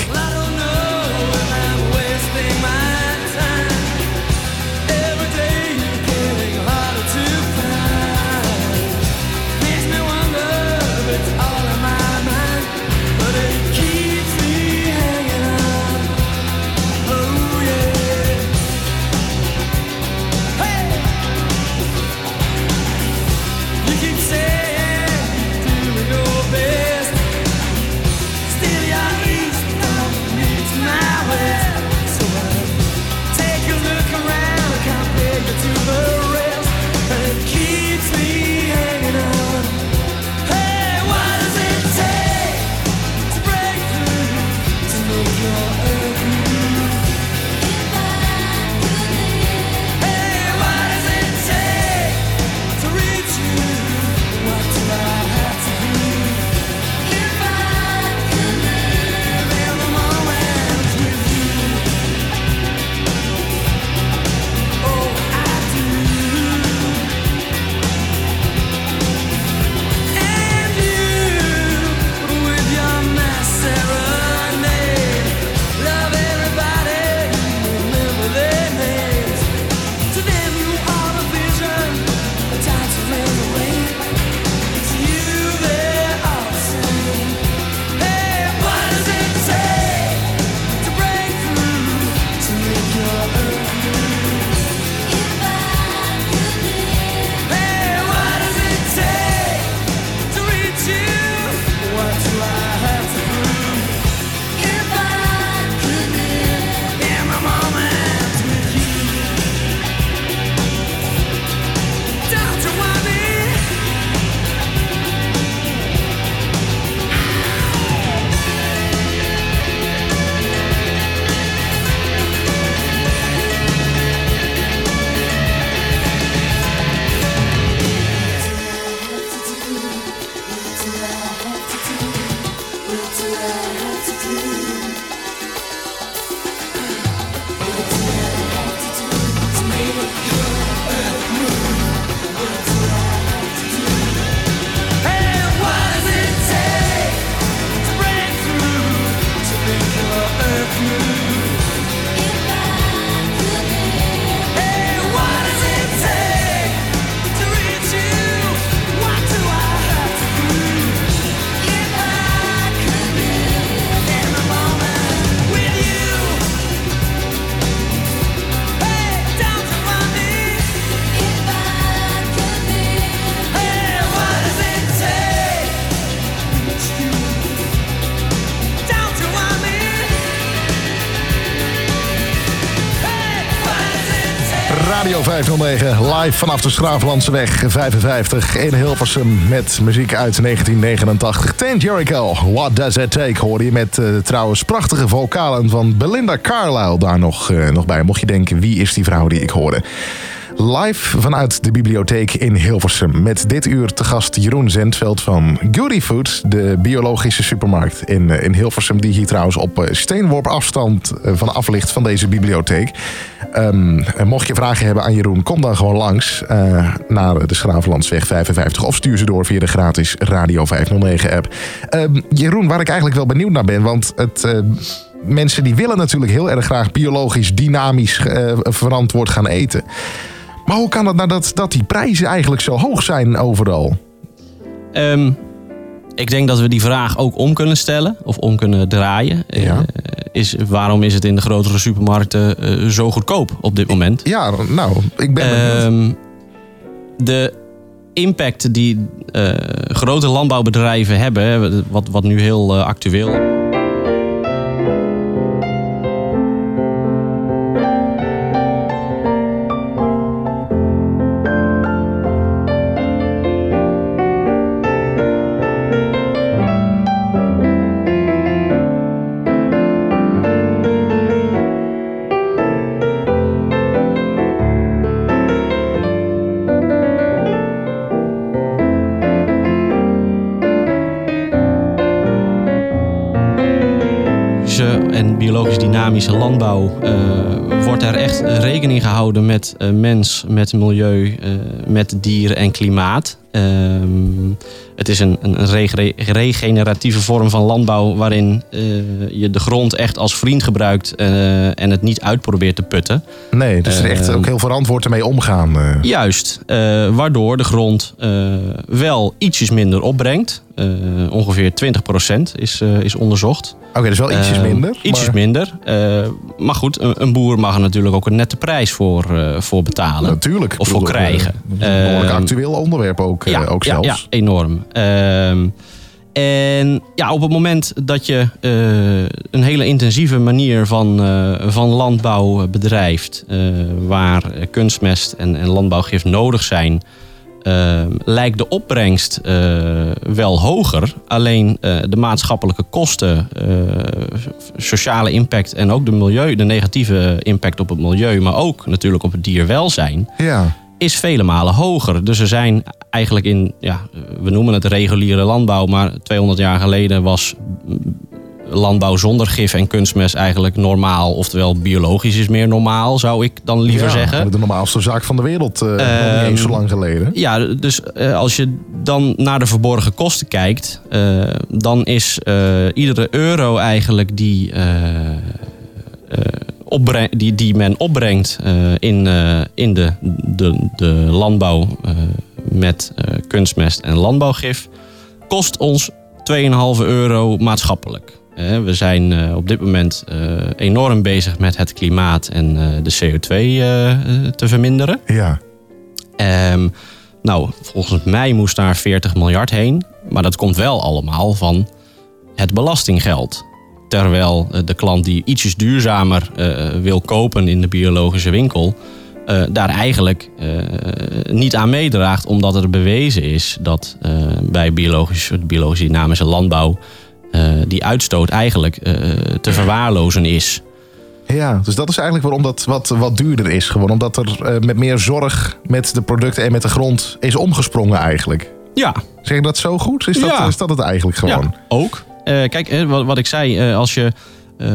509, live vanaf de Schraaflandseweg 55 in Hilversum met muziek uit 1989. Ten Jericho, What Does It Take, hoorde je met eh, trouwens prachtige vocalen van Belinda Carlisle daar nog, eh, nog bij. Mocht je denken, wie is die vrouw die ik hoorde? Live vanuit de bibliotheek in Hilversum. Met dit uur te gast Jeroen Zendveld van Goody Food, de biologische supermarkt in, eh, in Hilversum. Die hier trouwens op eh, steenworp afstand eh, van af ligt van deze bibliotheek. Ehm, mocht je vragen hebben aan Jeroen, kom dan gewoon langs naar de Schravenlandsweg 55 of stuur ze door via de gratis Radio 509 app. Ehm, Jeroen, waar ik eigenlijk wel benieuwd naar ben, want het. Mensen die willen natuurlijk heel erg graag biologisch, dynamisch verantwoord gaan eten. Maar hoe kan het nou dat, dat die prijzen eigenlijk zo hoog zijn overal? Ehm, ik denk dat we die vraag ook om kunnen stellen of om kunnen draaien. Eh, is, waarom is het in de grotere supermarkten eh, zo goedkoop op dit moment? Ja, nou, ik ben. Ehm, de impact die eh, grote landbouwbedrijven hebben, wat, wat nu heel actueel biologisch landbouw eh, wordt er echt rekening gehouden met eh, mens, met milieu, eh, met dieren en klimaat. Ehm, het is een, een een rege- regeneratieve vorm van landbouw waarin je de grond echt als vriend gebruikt en het niet uit probeert te putten. Nee, dus er echt Ehm, ook heel verantwoord ermee omgaan. Juist, waardoor de grond wel ietsjes minder opbrengt. Eh, ongeveer 20% is, eh, is onderzocht. Oké, dus wel ietsjes Eh, minder, Ietsjes maar- minder. maar goed, een, een boer mag er natuurlijk ook een nette prijs voor, voor betalen. Natuurlijk. Of voor krijgen. een behoorlijk actueel onderwerp ook, ja, ook ja, zelfs. Ja, enorm. Ehm, en ja, op het moment dat je een hele intensieve manier van, van landbouw bedrijft, waar kunstmest en, en landbouwgif nodig zijn, eh, lijkt de opbrengst eh, wel hoger. Alleen eh, de maatschappelijke kosten, eh, sociale impact en ook de, milieu, de negatieve impact op het milieu, maar ook natuurlijk op het dierwelzijn Ja. is vele malen hoger. Dus er zijn eigenlijk in, ja, we noemen het reguliere landbouw, maar 200 jaar geleden was landbouw zonder gif en kunstmest eigenlijk normaal. Oftewel, biologisch is meer normaal, zou ik dan liever Ja, zeggen. De normaalste zaak van de wereld, nog niet Ehm, eens zo lang geleden. Ja, dus eh, als je dan naar de verborgen kosten kijkt, eh, dan is iedere euro eigenlijk die, die, die men opbrengt in, in de, de, de landbouw met kunstmest en landbouwgif, kost ons 2,5 euro maatschappelijk. We zijn eh, op dit moment eh, enorm bezig met het klimaat en eh, de CO2 eh, eh, te verminderen. Ja. Ehm, nou, volgens mij moest daar 40 miljard heen. Maar dat komt wel allemaal van het belastinggeld. Terwijl de klant die ietsjes duurzamer wil kopen in de biologische winkel... daar eigenlijk niet aan meedraagt. Omdat er bewezen is dat eh, bij biologisch, biologisch dynamische landbouw... eh, die uitstoot eigenlijk eh, te verwaarlozen is. Ja, dus dat is eigenlijk waarom dat wat, wat duurder is. Gewoon omdat er eh, met meer zorg met de producten en met de grond is omgesprongen eigenlijk. Ja. Zeg ik dat zo goed? Is dat, Ja. is dat het eigenlijk gewoon? Ja, ook. Kijk, wat, wat ik zei, als je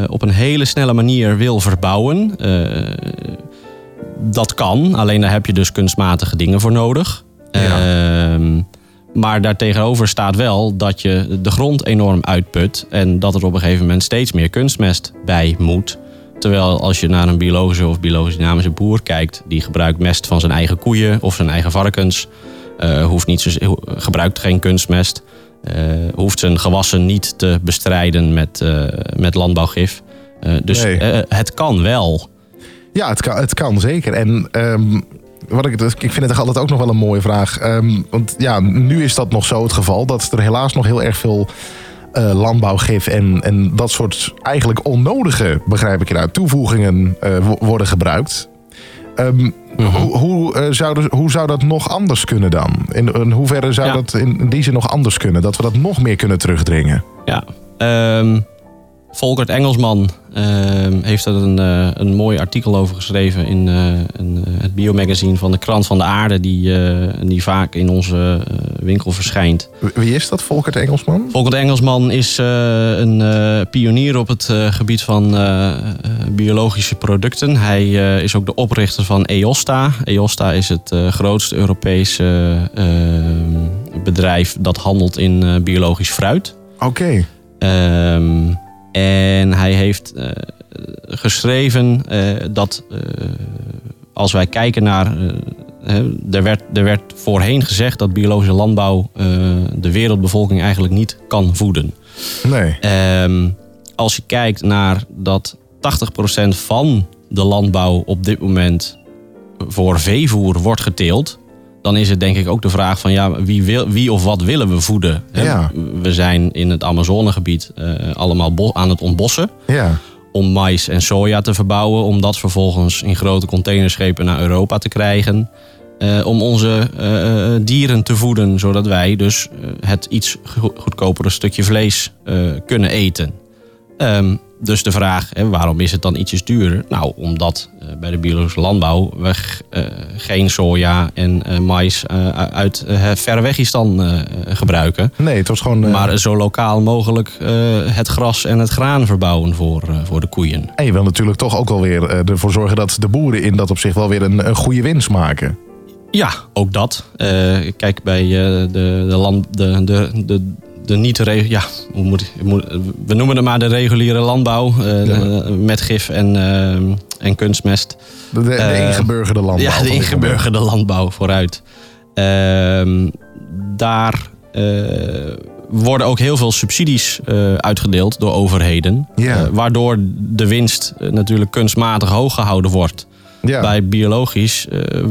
op een hele snelle manier wil verbouwen, dat kan. Alleen daar heb je dus kunstmatige dingen voor nodig. Ehm, maar daartegenover staat wel dat je de grond enorm uitput en dat er op een gegeven moment steeds meer kunstmest bij moet. Terwijl als je naar een biologische of biologisch dynamische boer kijkt, die gebruikt mest van zijn eigen koeien of zijn eigen varkens, eh, hoeft niet zo, gebruikt geen kunstmest, eh, hoeft zijn gewassen niet te bestrijden met, eh, met landbouwgif. Dus Nee. het kan wel. Ja, het kan, het kan zeker. En ehm, wat ik, ik vind het toch altijd ook nog wel een mooie vraag. Ehm, want ja, nu is dat nog zo het geval dat er helaas nog heel erg veel eh, landbouwgif en, en dat soort eigenlijk onnodige, begrijp ik eruit, toevoegingen eh, wo- worden gebruikt. Ehm, Hoe, hoe, eh, zou de- hoe zou dat nog anders kunnen dan? In, in hoeverre zou Ja. dat in, in die zin nog anders kunnen? Dat we dat nog meer kunnen terugdringen? Ja. Ehm Volkert Engelsman ehm, heeft er een, eh, een mooi artikel over geschreven in eh, een, eh, het biomagazine van de Krant van de Aarde, die, die vaak in onze winkel verschijnt. Wie is dat, Volkert Engelsman? Volkert Engelsman is een pionier op het gebied van biologische producten. Hij is ook de oprichter van EOSTA. EOSTA is het grootste Europese eh, bedrijf dat handelt in biologisch fruit. Oké. Ehm, en hij heeft eh, geschreven eh, dat eh, als wij kijken naar. er, werd, er werd voorheen gezegd dat biologische landbouw de wereldbevolking eigenlijk niet kan voeden. Nee. Ehm, als je kijkt naar dat 80% van de landbouw op dit moment voor veevoer wordt geteeld, dan is het denk ik ook de vraag van ja, wie, wil, wie of wat willen we voeden? Ja. We zijn in het Amazonegebied eh, allemaal aan het ontbossen Ja. om mais en soja te verbouwen, om dat vervolgens in grote containerschepen naar Europa te krijgen. eh, om onze eh, dieren te voeden, zodat wij dus het iets go- goedkopere stukje vlees kunnen eten. Ehm, dus de vraag, hè, waarom is het dan ietsjes duurder? Nou, omdat eh, bij de biologische landbouw we eh, geen soja en eh, mais uit Verwegistan eh gebruiken. Nee, het was gewoon... Maar zo lokaal mogelijk het gras en het graan verbouwen voor, voor de koeien. En je wil natuurlijk toch ook wel weer ervoor zorgen dat de boeren in dat opzicht wel weer een, een goede winst maken. Ja, ook dat. Kijk, bij de, de, land, de, de, de, de niet ja, hoe moet, ik- moet, we noemen het maar de reguliere landbouw eh, met gif en, eh, en kunstmest. De, de, de Eh, ingeburgerde landbouw. Ja, de ingeburgerde landbouw vooruit. Ehm, daar worden ook heel veel subsidies uitgedeeld door overheden. Ja. Waardoor de winst natuurlijk kunstmatig hoog gehouden wordt. Ja. Bij biologisch eh,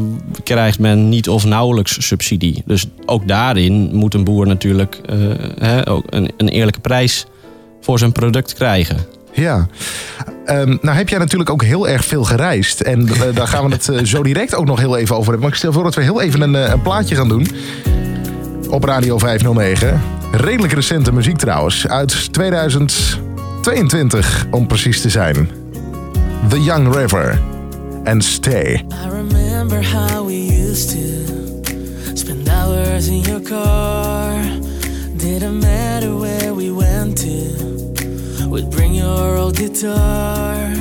krijgt men niet of nauwelijks subsidie. Dus ook daarin moet een boer natuurlijk eh, hè, ook een, een eerlijke prijs voor zijn product krijgen. Ja. Ehm, nou heb jij natuurlijk ook heel erg veel gereisd. En eh, daar gaan we het zo direct ook nog heel even over hebben. Maar ik stel voor dat we heel even een, een plaatje gaan doen. Op Radio 509. Redelijk recente muziek trouwens. Uit 2022 om precies te zijn. The Young River. En Stay. I remember how we used to spend hours in your car. Didn't matter where we went to. We'd bring your old guitar.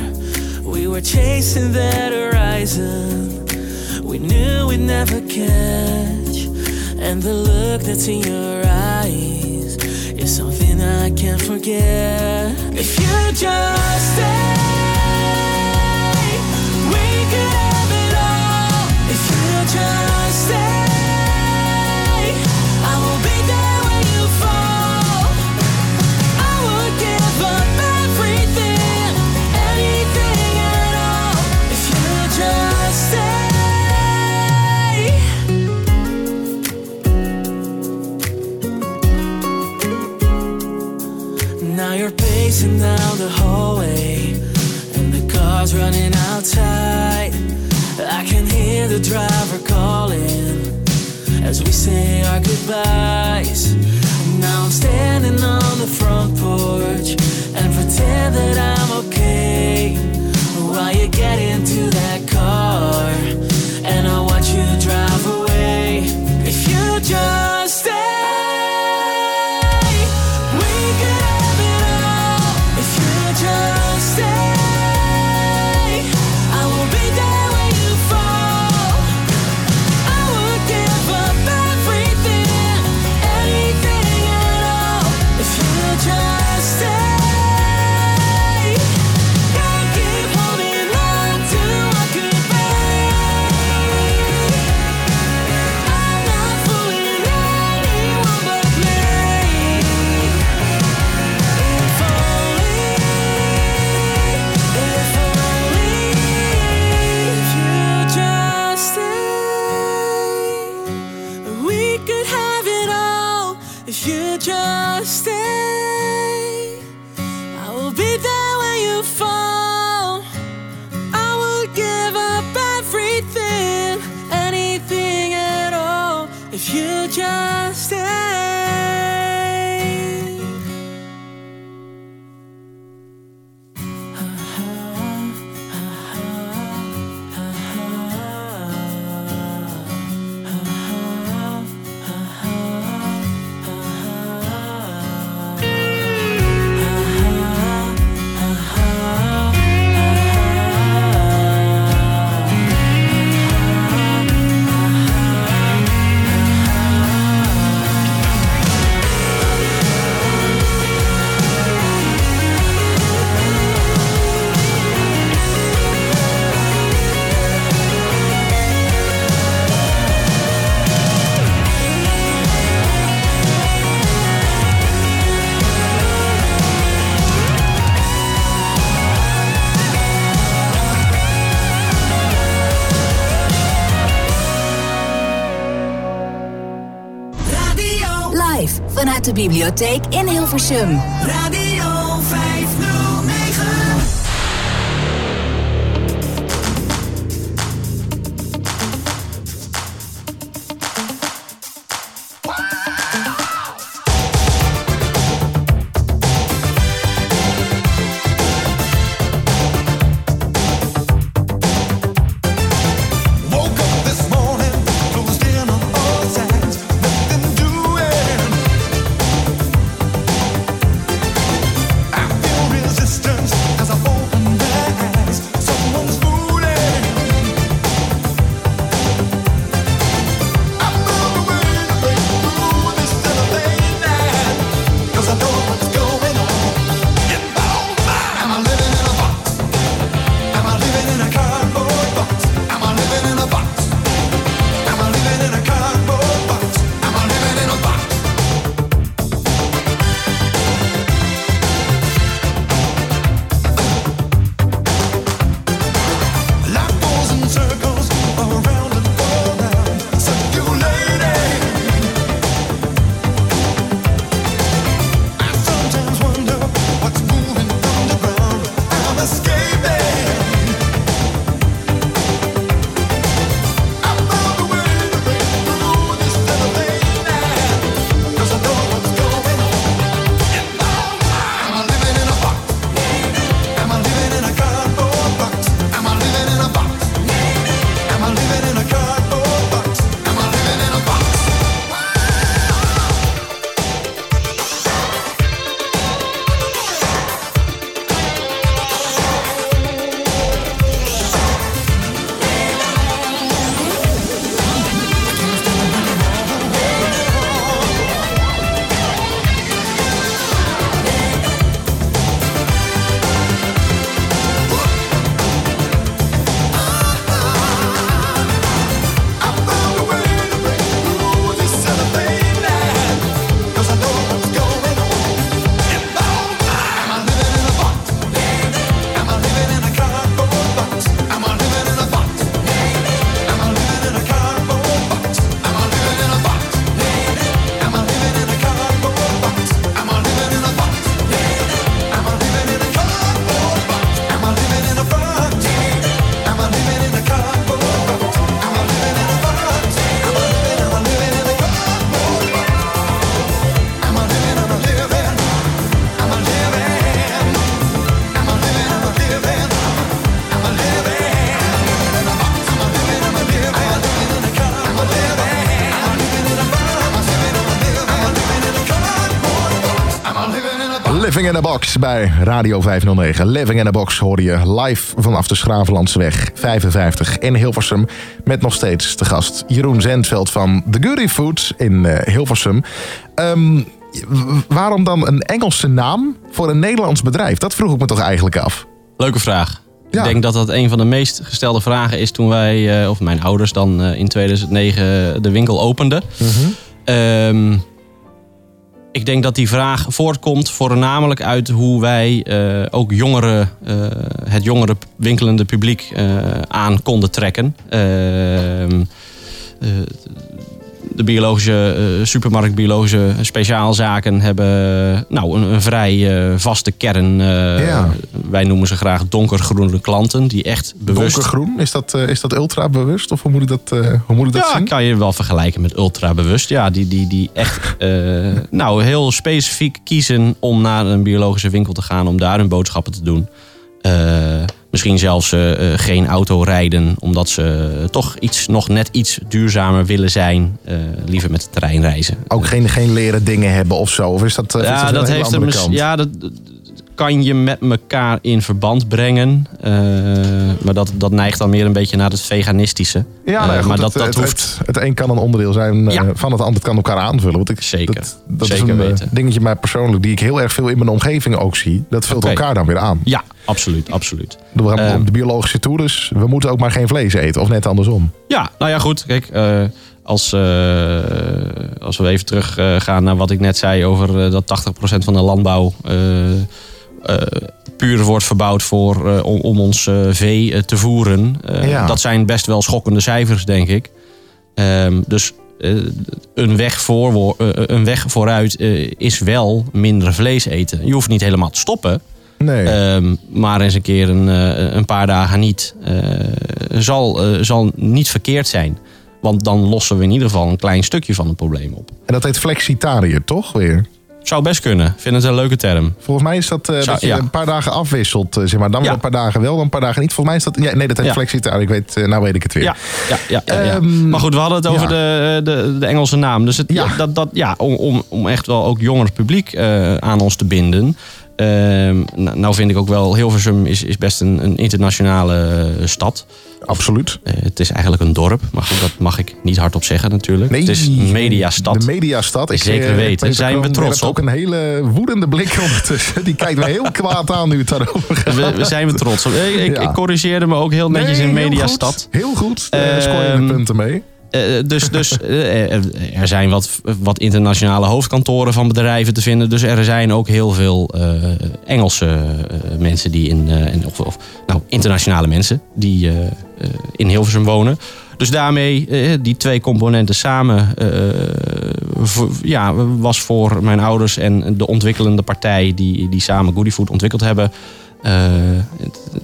We were chasing that horizon. We knew we'd never catch. And the look that's in your eyes is something I can't forget. If you just stay. You're pacing down the hallway and the car's running outside. I can hear the driver calling as we say our goodbyes. Now I'm standing on the front porch and pretend that I'm okay while you get into that car and I watch you drive away. If you just bibliotheek in Hilversum. Living in a Box bij Radio 509. Living in a Box hoorde je live vanaf de Schravenlandseweg 55 in Hilversum. Met nog steeds de gast Jeroen Zendveld van The Goody Food in eh, Hilversum. Ehm, waarom dan een Engelse naam voor een Nederlands bedrijf? Dat vroeg ik me toch eigenlijk af. Leuke vraag. Ik denk dat dat een van de meest gestelde vragen is toen wij, eh, of mijn ouders dan eh, in 2009 de winkel openden. Ehm, ik denk dat die vraag voortkomt voornamelijk uit hoe wij eh, ook jongeren, eh, het jongere winkelende publiek eh, aan konden trekken. Ehm, eh, de biologische supermarkt, biologische speciaalzaken hebben nou, een, een vrij vaste kern. Ja. Wij noemen ze graag donkergroene klanten die echt bewust. Donkergroen, is dat, eh, is dat ultra bewust? Of hoe moet ik dat, eh, hoe moet ik dat ja, zien? kan je wel vergelijken met ultra bewust. Ja, die, die, die echt eh, nou, heel specifiek kiezen om naar een biologische winkel te gaan om daar hun boodschappen te doen. Misschien zelfs geen auto rijden, omdat ze toch iets, nog net iets duurzamer willen zijn. Liever met de trein reizen. Ook geen, geen leren dingen hebben of zo? Of is dat, is Ja, een dat hele heeft een, kant? ja, dat dat kan je met elkaar in verband brengen. Eh, maar dat, dat neigt dan meer een beetje naar het veganistische. Ja, nou Eh, goed, maar het, dat, dat het, hoeft. Het, het een kan een onderdeel zijn eh, van het ander. Het kan elkaar aanvullen. Want ik, Zeker. Dat, dat Zeker is een weten. dingetje mij persoonlijk die ik heel erg veel in mijn omgeving ook zie. Dat vult elkaar dan weer aan. Ja, absoluut, absoluut. We gaan op de biologische tour, dus we moeten ook maar geen vlees eten. Of net andersom. Ja, nou ja, goed. Kijk, als, als we even terug eh, gaan naar wat ik net zei over dat 80% van de landbouw puur wordt verbouwd voor, eh, om, om ons eh, vee eh, te voeren. Eh, Ja. Dat zijn best wel schokkende cijfers, denk ik. Ehm, dus eh, een, weg voor, een weg vooruit eh, is wel minder vlees eten. Je hoeft niet helemaal te stoppen. Nee. Ehm, maar eens een keer een, eh, een paar dagen niet. eh, zal, eh, zal niet verkeerd zijn. Want dan lossen we in ieder geval een klein stukje van het probleem op. En dat heet flexitariër, toch weer? Zou best kunnen. Ik vind het een leuke term. Volgens mij is dat, Zou- dat je ja. een paar dagen afwisselt. eh, zeg maar. Dan weer Ja. een paar dagen wel, dan een paar dagen niet. Volgens mij is dat... Ja, nee, dat heet Ja. flexitariër. Ik weet, eh, nou weet ik het weer. Ja, ja, ja. Ehm, maar goed, we hadden het over de, de, de Engelse naam. Dus het, ja. dat, dat, ja, om, om, om echt wel ook jonger publiek aan ons te binden. Ehm, nou, nou vind ik ook wel, Hilversum is, is best een, een internationale eh, stad. Absoluut. Eh, het is eigenlijk een dorp, maar goed, dat mag ik niet hardop zeggen natuurlijk. Nee, het is een mediastad. De mediastad. Ik, Zeker eh, weten. Peter Zijn we trots op. ook een hele woedende blik ondertussen. Die kijkt me heel kwaad aan nu het daarover gaat. We, we zijn we trots op. Ik, ik, Ja. ik corrigeerde me ook heel netjes Nee, in heel Mediastad. goed. Heel goed. Daar scoor je Ehm, de punten mee. Eh, dus dus eh, er- zijn wat, wat internationale hoofdkantoren van bedrijven te vinden. Dus er zijn ook heel veel eh, Engelse mensen die in. of, of, nou, internationale mensen die in Hilversum wonen. Dus daarmee, die twee componenten samen, ja, was voor mijn ouders en de ontwikkelende partij die, die samen Goodyfood ontwikkeld hebben. Eh,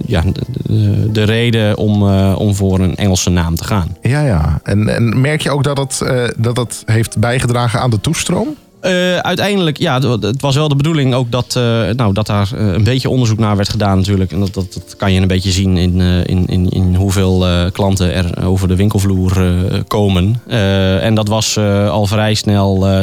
ja, de, de- de reden om, eh, om voor een Engelse naam te gaan. Ja, ja. En, en merk je ook dat het, eh, dat het heeft bijgedragen aan de toestroom? Eh, uiteindelijk, ja, het was wel de bedoeling ook dat, eh, nou, dat daar eh, een beetje onderzoek naar werd gedaan natuurlijk. En dat, dat, dat kan je een beetje zien in, in, in, in hoeveel klanten er over de winkelvloer komen. En dat was al vrij snel eh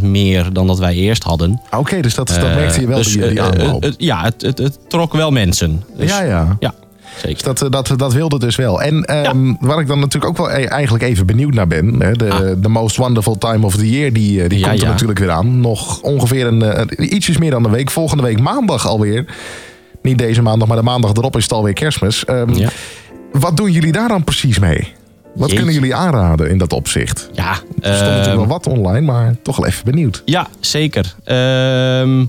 20% meer dan dat wij eerst hadden. Oké, dus dat, dat merkte je wel, dus, die, ja, het, het, het trok wel mensen. Dus, ja, ja. Ja, zeker. Dus dat, dat, dat wilde dus wel. En ehm, waar ik dan natuurlijk ook wel e- eigenlijk even benieuwd naar ben. Hè, de, de Most Wonderful Time of the Year, die, eh, die Ah. Komt er natuurlijk weer aan. Nog ongeveer een, eh, een- ietsjes meer dan een week. Volgende week maandag alweer. Niet deze maandag, maar de maandag erop is het alweer kerstmis. Ehm, Wat doen jullie daar dan precies mee? Wat Jeetje. kunnen jullie aanraden in dat opzicht? Ja, er stond natuurlijk ehm, wel wat online, maar toch wel even benieuwd. Ja, zeker. Ehm,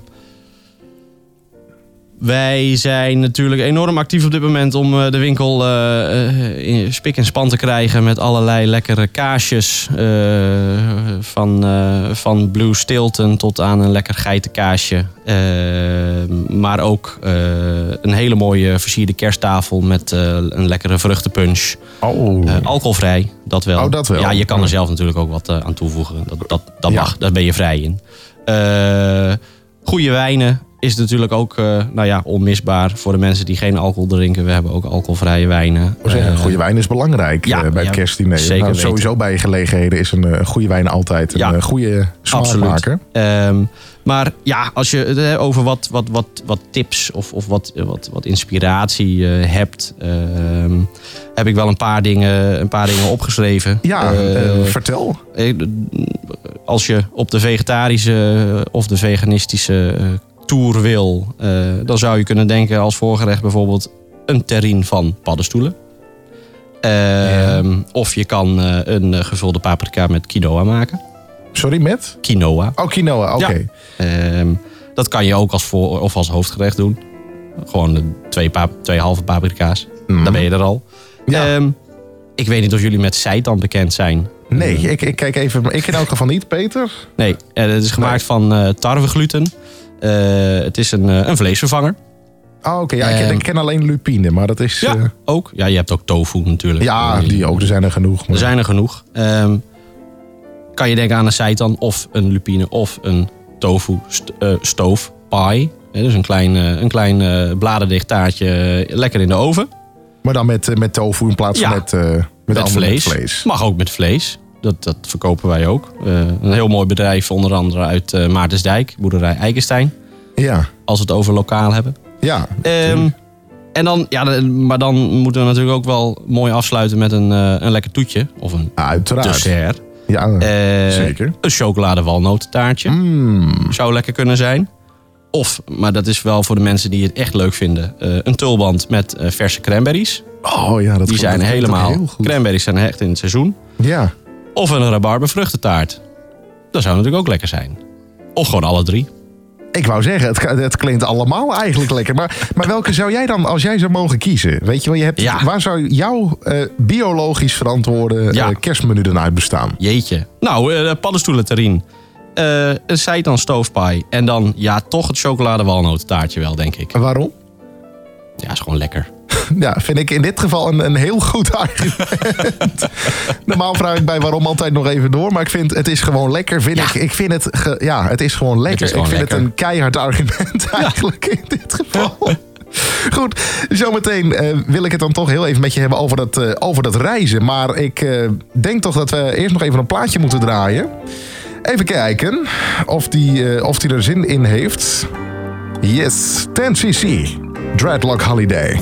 wij zijn natuurlijk enorm actief op dit moment om eh, de winkel eh, eh, in spik en span te krijgen met allerlei lekkere kaasjes. van, van Blue Stilton tot aan een lekker geitenkaasje. Maar ook een hele mooie versierde kersttafel met een lekkere vruchtenpunch. Oh. Alcoholvrij, dat wel. Oh, dat wel. Ja, je kan er zelf natuurlijk ook wat aan toevoegen. Dat, dat, dat Ja. mag, daar ben je vrij in. Goede wijnen. Is natuurlijk ook eh, nou ja, onmisbaar voor de mensen die geen alcohol drinken. We hebben ook alcoholvrije wijnen. Zeggen, Eh, goede wijn is belangrijk ja, eh, bij het ja, kerstdiner. zeker Nou, sowieso bij gelegenheden is een goede wijn altijd een Ja. goede smaakmaker. Ehm, maar ja, als je het over wat, wat, wat, wat tips of, of wat, wat, wat inspiratie hebt, ehm, heb ik wel een paar dingen, een paar dingen opgeschreven. Ja, vertel. Als je op de vegetarische of de veganistische tour wil, eh, dan zou je kunnen denken als voorgerecht bijvoorbeeld een terrine van paddenstoelen. Ehm, Of je kan eh, een eh, gevulde paprika met quinoa maken. Sorry, met? Quinoa. Oh, quinoa, oké. Ja. Ehm, dat kan je ook als voor- of als hoofdgerecht doen. Gewoon twee, pap- twee halve paprika's. Mhm. Dan ben je er al. Ehm, ik weet niet of jullie met seitan bekend zijn. Nee, ik, ik kijk even. Ik in elk geval niet, Peter. Nee, het is gemaakt van eh tarwegluten. Eh, het is een, eh, een vleesvervanger. Oh, oké. Ja, ik, ken- Ehm, ik ken alleen lupine, maar dat is... Ja, eh, ook. Ja, je hebt ook tofu natuurlijk. ja, die ook. Er zijn er genoeg. Er zijn er genoeg. Ehm, kan je denken aan een seitan of een lupine of een tofu st eh, stoof pie. Dus een klein, eh, een klein bladerdicht taartje lekker in de oven. Maar dan met, met tofu in plaats Ja, van met, met, Met vlees. Mag ook met vlees. Dat, dat verkopen wij ook. Eh, een heel mooi bedrijf, onder andere uit eh, Maartensdijk, boerderij Eikenstein. Ja. Als we het over lokaal hebben. Ja. Ehm, en dan, ja, maar dan moeten we natuurlijk ook wel mooi afsluiten met een, eh, een lekker toetje. Of een Uiteraard. dessert. Ja, zeker. Een chocolade walnoottaartje. Mm. Zou lekker kunnen zijn. Of, maar dat is wel voor de mensen die het echt leuk vinden, een tulband met verse cranberries. Oh ja, dat Die zijn helemaal, heel goed. cranberries zijn echt in het seizoen. Ja. Of een rabarbervruchtentaart. Dat zou natuurlijk ook lekker zijn. Of gewoon alle drie. Ik wou zeggen, het, het klinkt allemaal eigenlijk lekker. Maar, maar welke zou jij dan, als jij zou mogen kiezen? Weet je wel, je hebt, Ja. waar zou jouw eh, biologisch verantwoorde Ja. eh, kerstmenu dan uit bestaan? Jeetje. Nou, eh paddenstoelen een seitan stoofpie. En dan, ja, toch het chocolade walnoottaartje wel, denk ik. Waarom? Ja, is gewoon lekker. Ja, vind ik in dit geval een, een heel goed argument. Normaal vraag ik bij waarom altijd nog even door. Maar ik vind het is gewoon lekker. Vind ik, ik vind het, ge- ja, het is gewoon lekker. is gewoon ik vind lekker. het een keihard argument eigenlijk in dit geval. Goed, zometeen eh, wil ik het dan toch heel even met je hebben over dat, eh, over dat reizen. Maar ik eh, denk toch dat we eerst nog even een plaatje moeten draaien. Even kijken of die, of die er zin in heeft. Yes, 10cc. Dreadlock Holiday.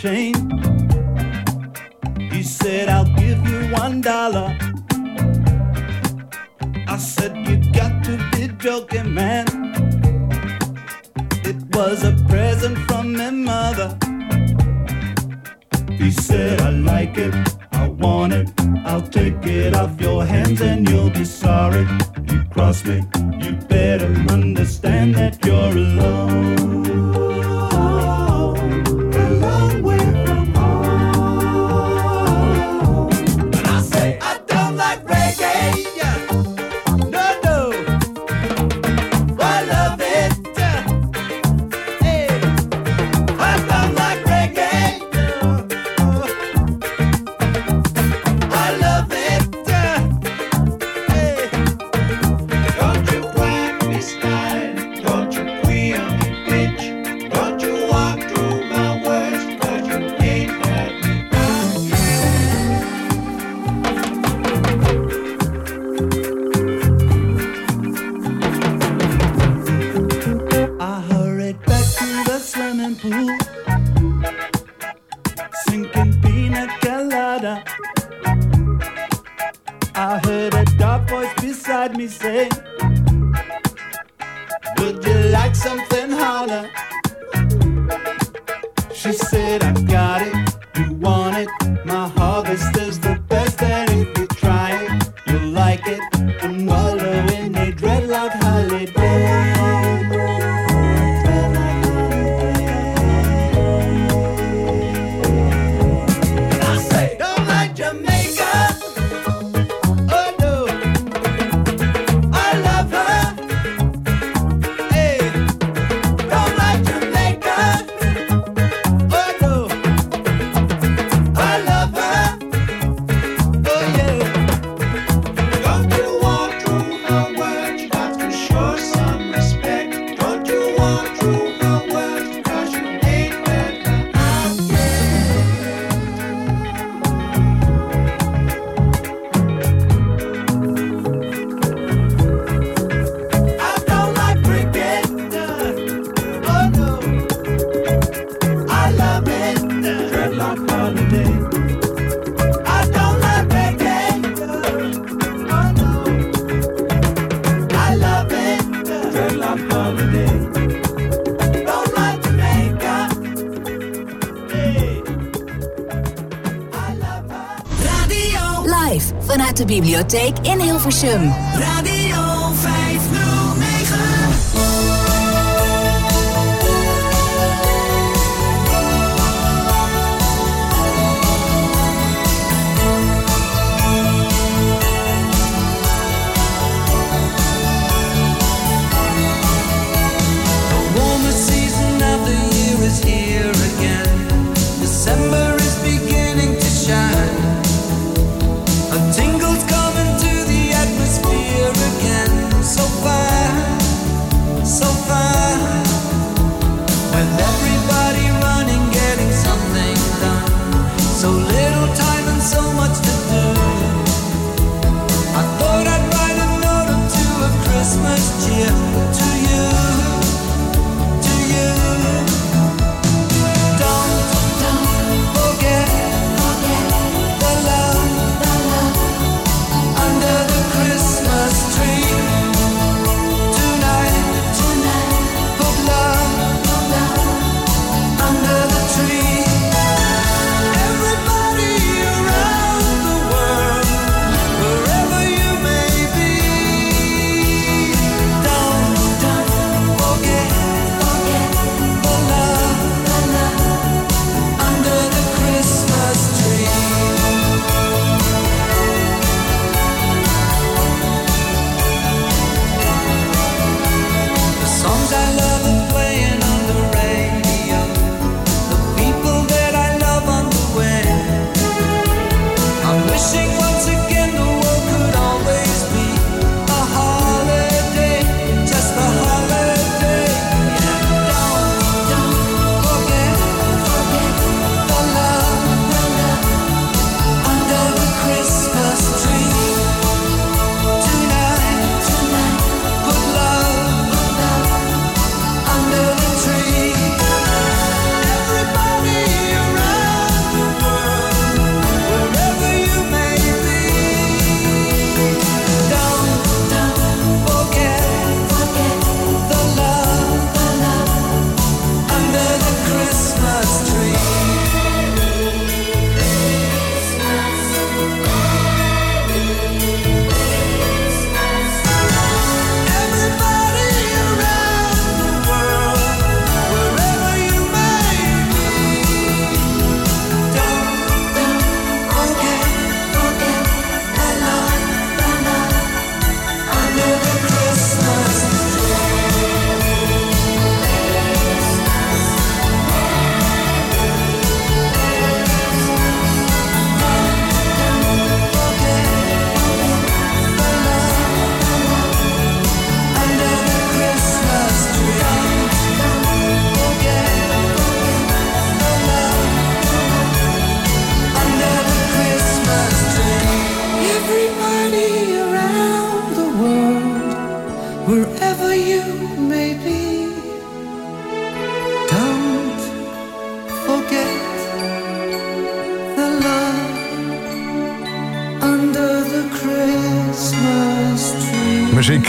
Chain. He said, I'll give you one dollar. I said, You got to be joking, man. It was a present from my mother. He said, I like it, I want it. I'll take it off your hands and you'll be sorry. You cross me, you better understand that you're alone. Bibliotheek in Hilversum.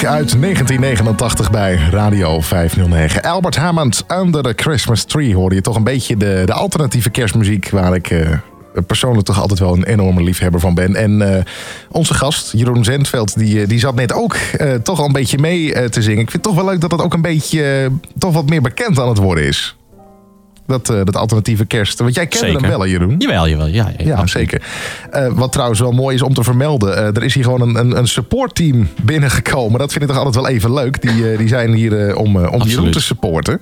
Uit 1989 bij Radio 509. Albert Hammond, Under the Christmas Tree hoorde je toch een beetje de, de alternatieve kerstmuziek waar ik eh, persoonlijk toch altijd wel een enorme liefhebber van ben. En eh, onze gast, Jeroen Zendveld, die, eh, die zat net ook toch al een beetje mee te zingen. Ik vind het toch wel leuk dat dat ook een beetje toch wat meer bekend aan het worden is. Dat, dat alternatieve kerst. Want jij kende Zeker. hem wel, hè, Jeroen? Jawel, jawel. Ja, ja, Ja, zeker. Eh, wat trouwens wel mooi is om te vermelden. eh, er is hier gewoon een, een, een supportteam binnengekomen. Dat vind ik toch altijd wel even leuk. Die, eh, die zijn hier eh, om, eh, om Jeroen te supporten.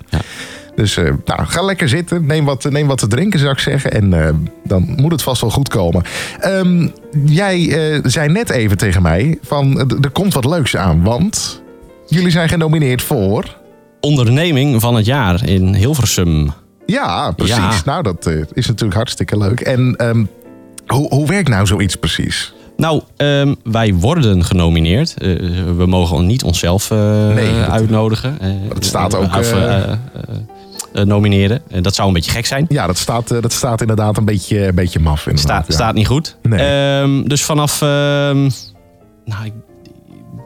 Dus eh, nou, ga lekker zitten. Neem wat, neem wat te drinken, zou ik zeggen. En eh, dan moet het vast wel goed komen. Ehm, jij eh, zei net even tegen mij van... eh, er komt wat leuks aan. Want jullie zijn genomineerd voor... Onderneming van het jaar in Hilversum. Ja, precies. Ja. Nou, dat eh, is natuurlijk hartstikke leuk. En ehm, hoe, hoe werkt nou zoiets precies? Nou, ehm, wij worden genomineerd. Eh, we mogen niet onszelf eh, Nee, dat- uitnodigen. Eh, dat staat ook, Of, nomineren. Dat zou een beetje gek zijn. Ja, dat staat, dat staat inderdaad een beetje, een beetje maf. Staat, ja. staat niet goed. Nee. Ehm, dus vanaf, ehm, nou, ik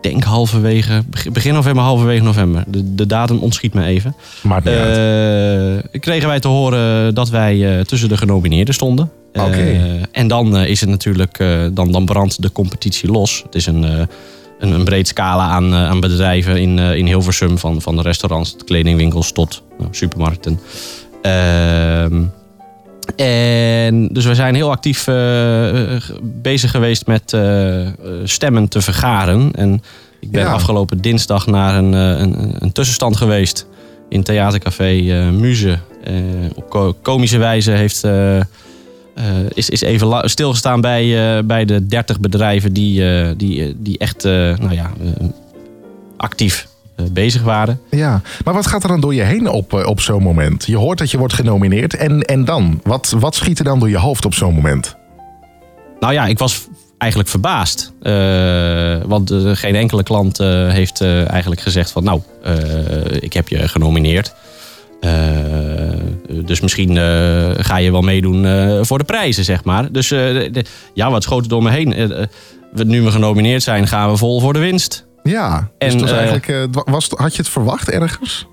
denk halverwege, beg- begin november, halverwege november. De, de datum ontschiet me even. Maakt niet Eh, kregen wij te horen dat wij tussen de genomineerden stonden. Oké. Eh, en dan eh, is het natuurlijk, eh, dan, dan brandt de competitie los. Het is een, een, een breed scala aan, aan bedrijven in, in Hilversum. Van, van de restaurants, tot kledingwinkels tot nou, supermarkten. Ehm, en dus we zijn heel actief bezig geweest met stemmen te vergaren. En ik ben Ja. afgelopen dinsdag naar een, een, een tussenstand geweest in theatercafé Muze. Op ko- komische wijze heeft, is, is even stilgestaan bij, eh, bij de 30 bedrijven die, eh, die, eh, die echt eh, nou ja, eh, actief eh, bezig waren. Ja, maar wat gaat er dan door je heen op, eh, op zo'n moment? Je hoort dat je wordt genomineerd. En, en dan? Wat, wat schiet er dan door je hoofd op zo'n moment? Nou ja, ik was eigenlijk verbaasd. Eh, want eh, geen enkele klant eh, heeft eh, eigenlijk gezegd van... nou, eh, ik heb je genomineerd. Eh, dus misschien eh, ga je wel meedoen eh, voor de prijzen, zeg maar. Dus de- ja, wat schoot er door me heen? We- nu we genomineerd zijn, gaan we vol voor de winst. Ja, dus En, eigenlijk, wa- was, had je het verwacht ergens?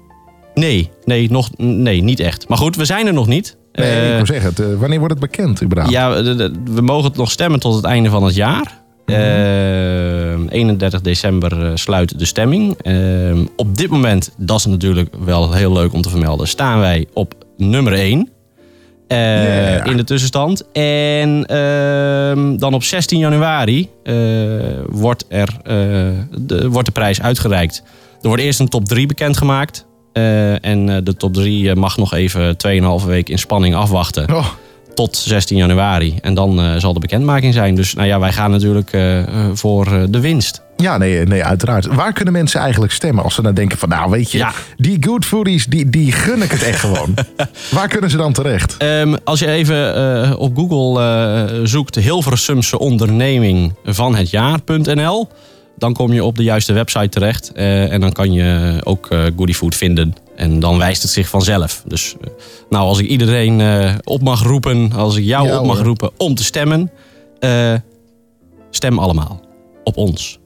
Nee, nee, nog, nee, niet echt. Maar goed, we zijn er nog niet. Nee, ik wil zeggen, wanneer wordt het bekend überhaupt? Ja, we mogen het nog stemmen tot het einde van het jaar. Eh, 31 december eh, sluit de stemming. Eh, op dit moment, dat is natuurlijk wel heel leuk om te vermelden, staan wij op nummer 1. Ja. In de tussenstand. En ehm, dan op 16 januari eh, wordt, er, eh, de, wordt de prijs uitgereikt. Er wordt eerst een top 3 bekendgemaakt. Eh, en eh, de top 3 mag nog even 2,5 week in spanning afwachten Oh, tot 16 januari. En dan eh, zal de bekendmaking zijn. Dus nou ja, wij gaan natuurlijk eh, eh, voor de winst. ja, nee, nee, uiteraard. Waar kunnen mensen eigenlijk stemmen als ze dan denken van... nou, weet je, Ja. die good foodies, die, die gun ik het echt gewoon. Waar kunnen ze dan terecht? Ehm, als je even op Google eh, zoekt Hilversumse onderneming van het jaar.nl... dan kom je op de juiste website terecht. En dan kan je ook eh Goody Food vinden. En dan wijst het zich vanzelf. Dus eh, nou, als ik iedereen eh, op mag roepen, als ik jou Ja, op mag hoor. roepen om te stemmen... eh, stem allemaal op ons.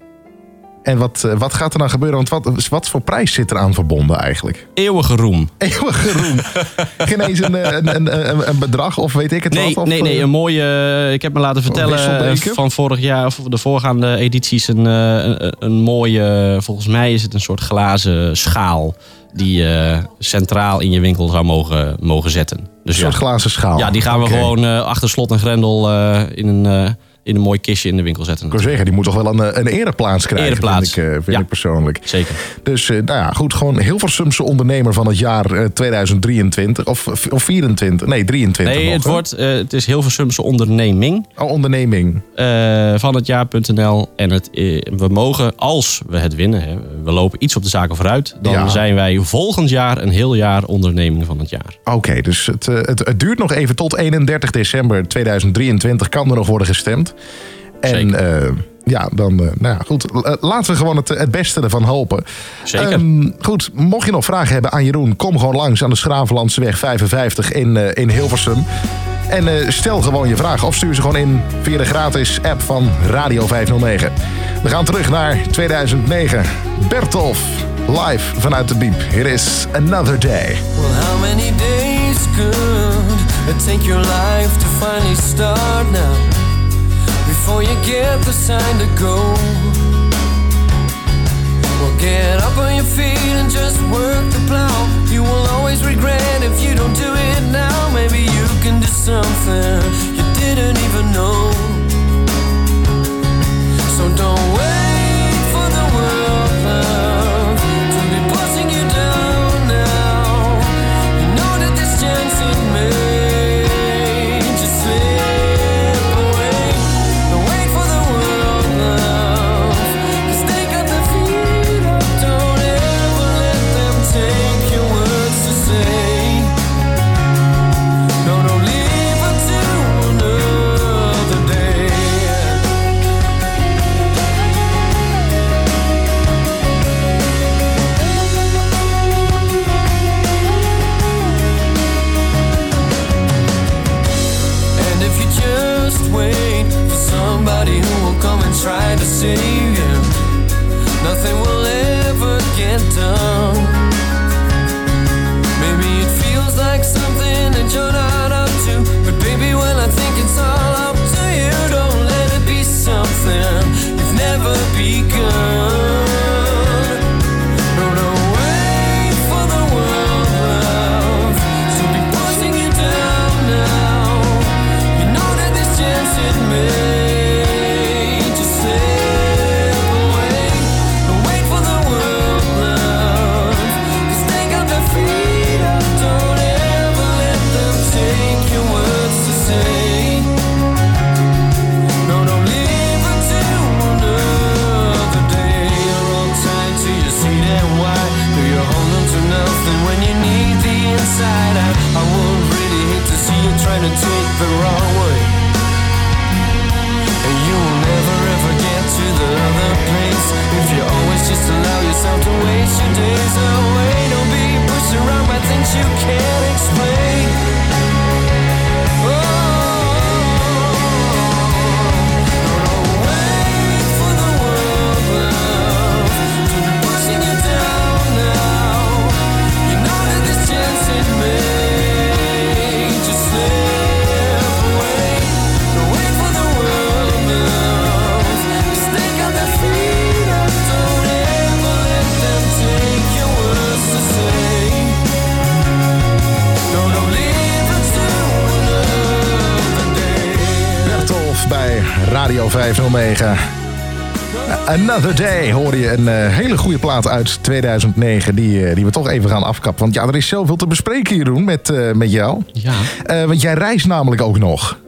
En wat, wat gaat er dan gebeuren? Want wat, wat voor prijs zit er aan verbonden eigenlijk? Eeuwige roem. Eeuwige roem. Geen eens een, een, een, bedrag of weet ik het Nee, wat? Of, nee, nee, een mooie. Ik heb me laten vertellen van vorig jaar of de voorgaande edities een, een, een mooie. Volgens mij is het een soort glazen schaal die je centraal in je winkel zou mogen, mogen zetten. Dus een soort ja, glazen schaal. ja, die gaan we gewoon eh, achter slot en grendel eh, in, een, eh, in een mooi kistje in de winkel zetten. Ik wil zeggen, die moet toch wel een, eh, een ereplaats krijgen, Ereplaats. vind, ik, eh, vind Ja. ik persoonlijk. Zeker. Dus eh, nou ja, goed, gewoon Hilversumse ondernemer van het jaar eh, 2023 of, of 24, nee 23 Nee, nog, het, wordt, eh, het is Hilversumse onderneming. Oh, onderneming. eh, van het jaar.nl. En het, eh, we mogen, als we het winnen, hè, we lopen iets op de zaken vooruit, dan Ja. zijn wij volgend jaar een heel jaar onderneming van het jaar. Oké, dus het, eh, het, het duurt nog even tot 31 december 2023 kan er nog worden gestemd. En eh, ja, dan, eh, nou ja, goed. eh, laten we gewoon het, het beste ervan hopen. Zeker. Ehm, goed, mocht je nog vragen hebben aan Jeroen, kom gewoon langs aan de Schravenlandseweg 55 in, eh, in Hilversum. En eh, stel gewoon je vraag of stuur ze gewoon in via de gratis app van Radio 509. We gaan terug naar 2009. Bertolf, live vanuit de Biep. Hier is Another Day. Well, how many days could it take your life to finally start now? Before you get the sign to go. Well, get up on your feet and just work the plow. You will always regret if you don't do it now. Maybe you can do something you didn't even know. So don't begun. Just allow yourself to waste your days away. Don't be pushed around by things you can't explain. Bij Radio 509. Another Day hoor je een eh, hele goede plaat uit 2009 die, eh, die we toch even gaan afkappen. Want ja, er is zoveel te bespreken hier doen met, eh, met jou. Ja. Want jij reist namelijk ook nog.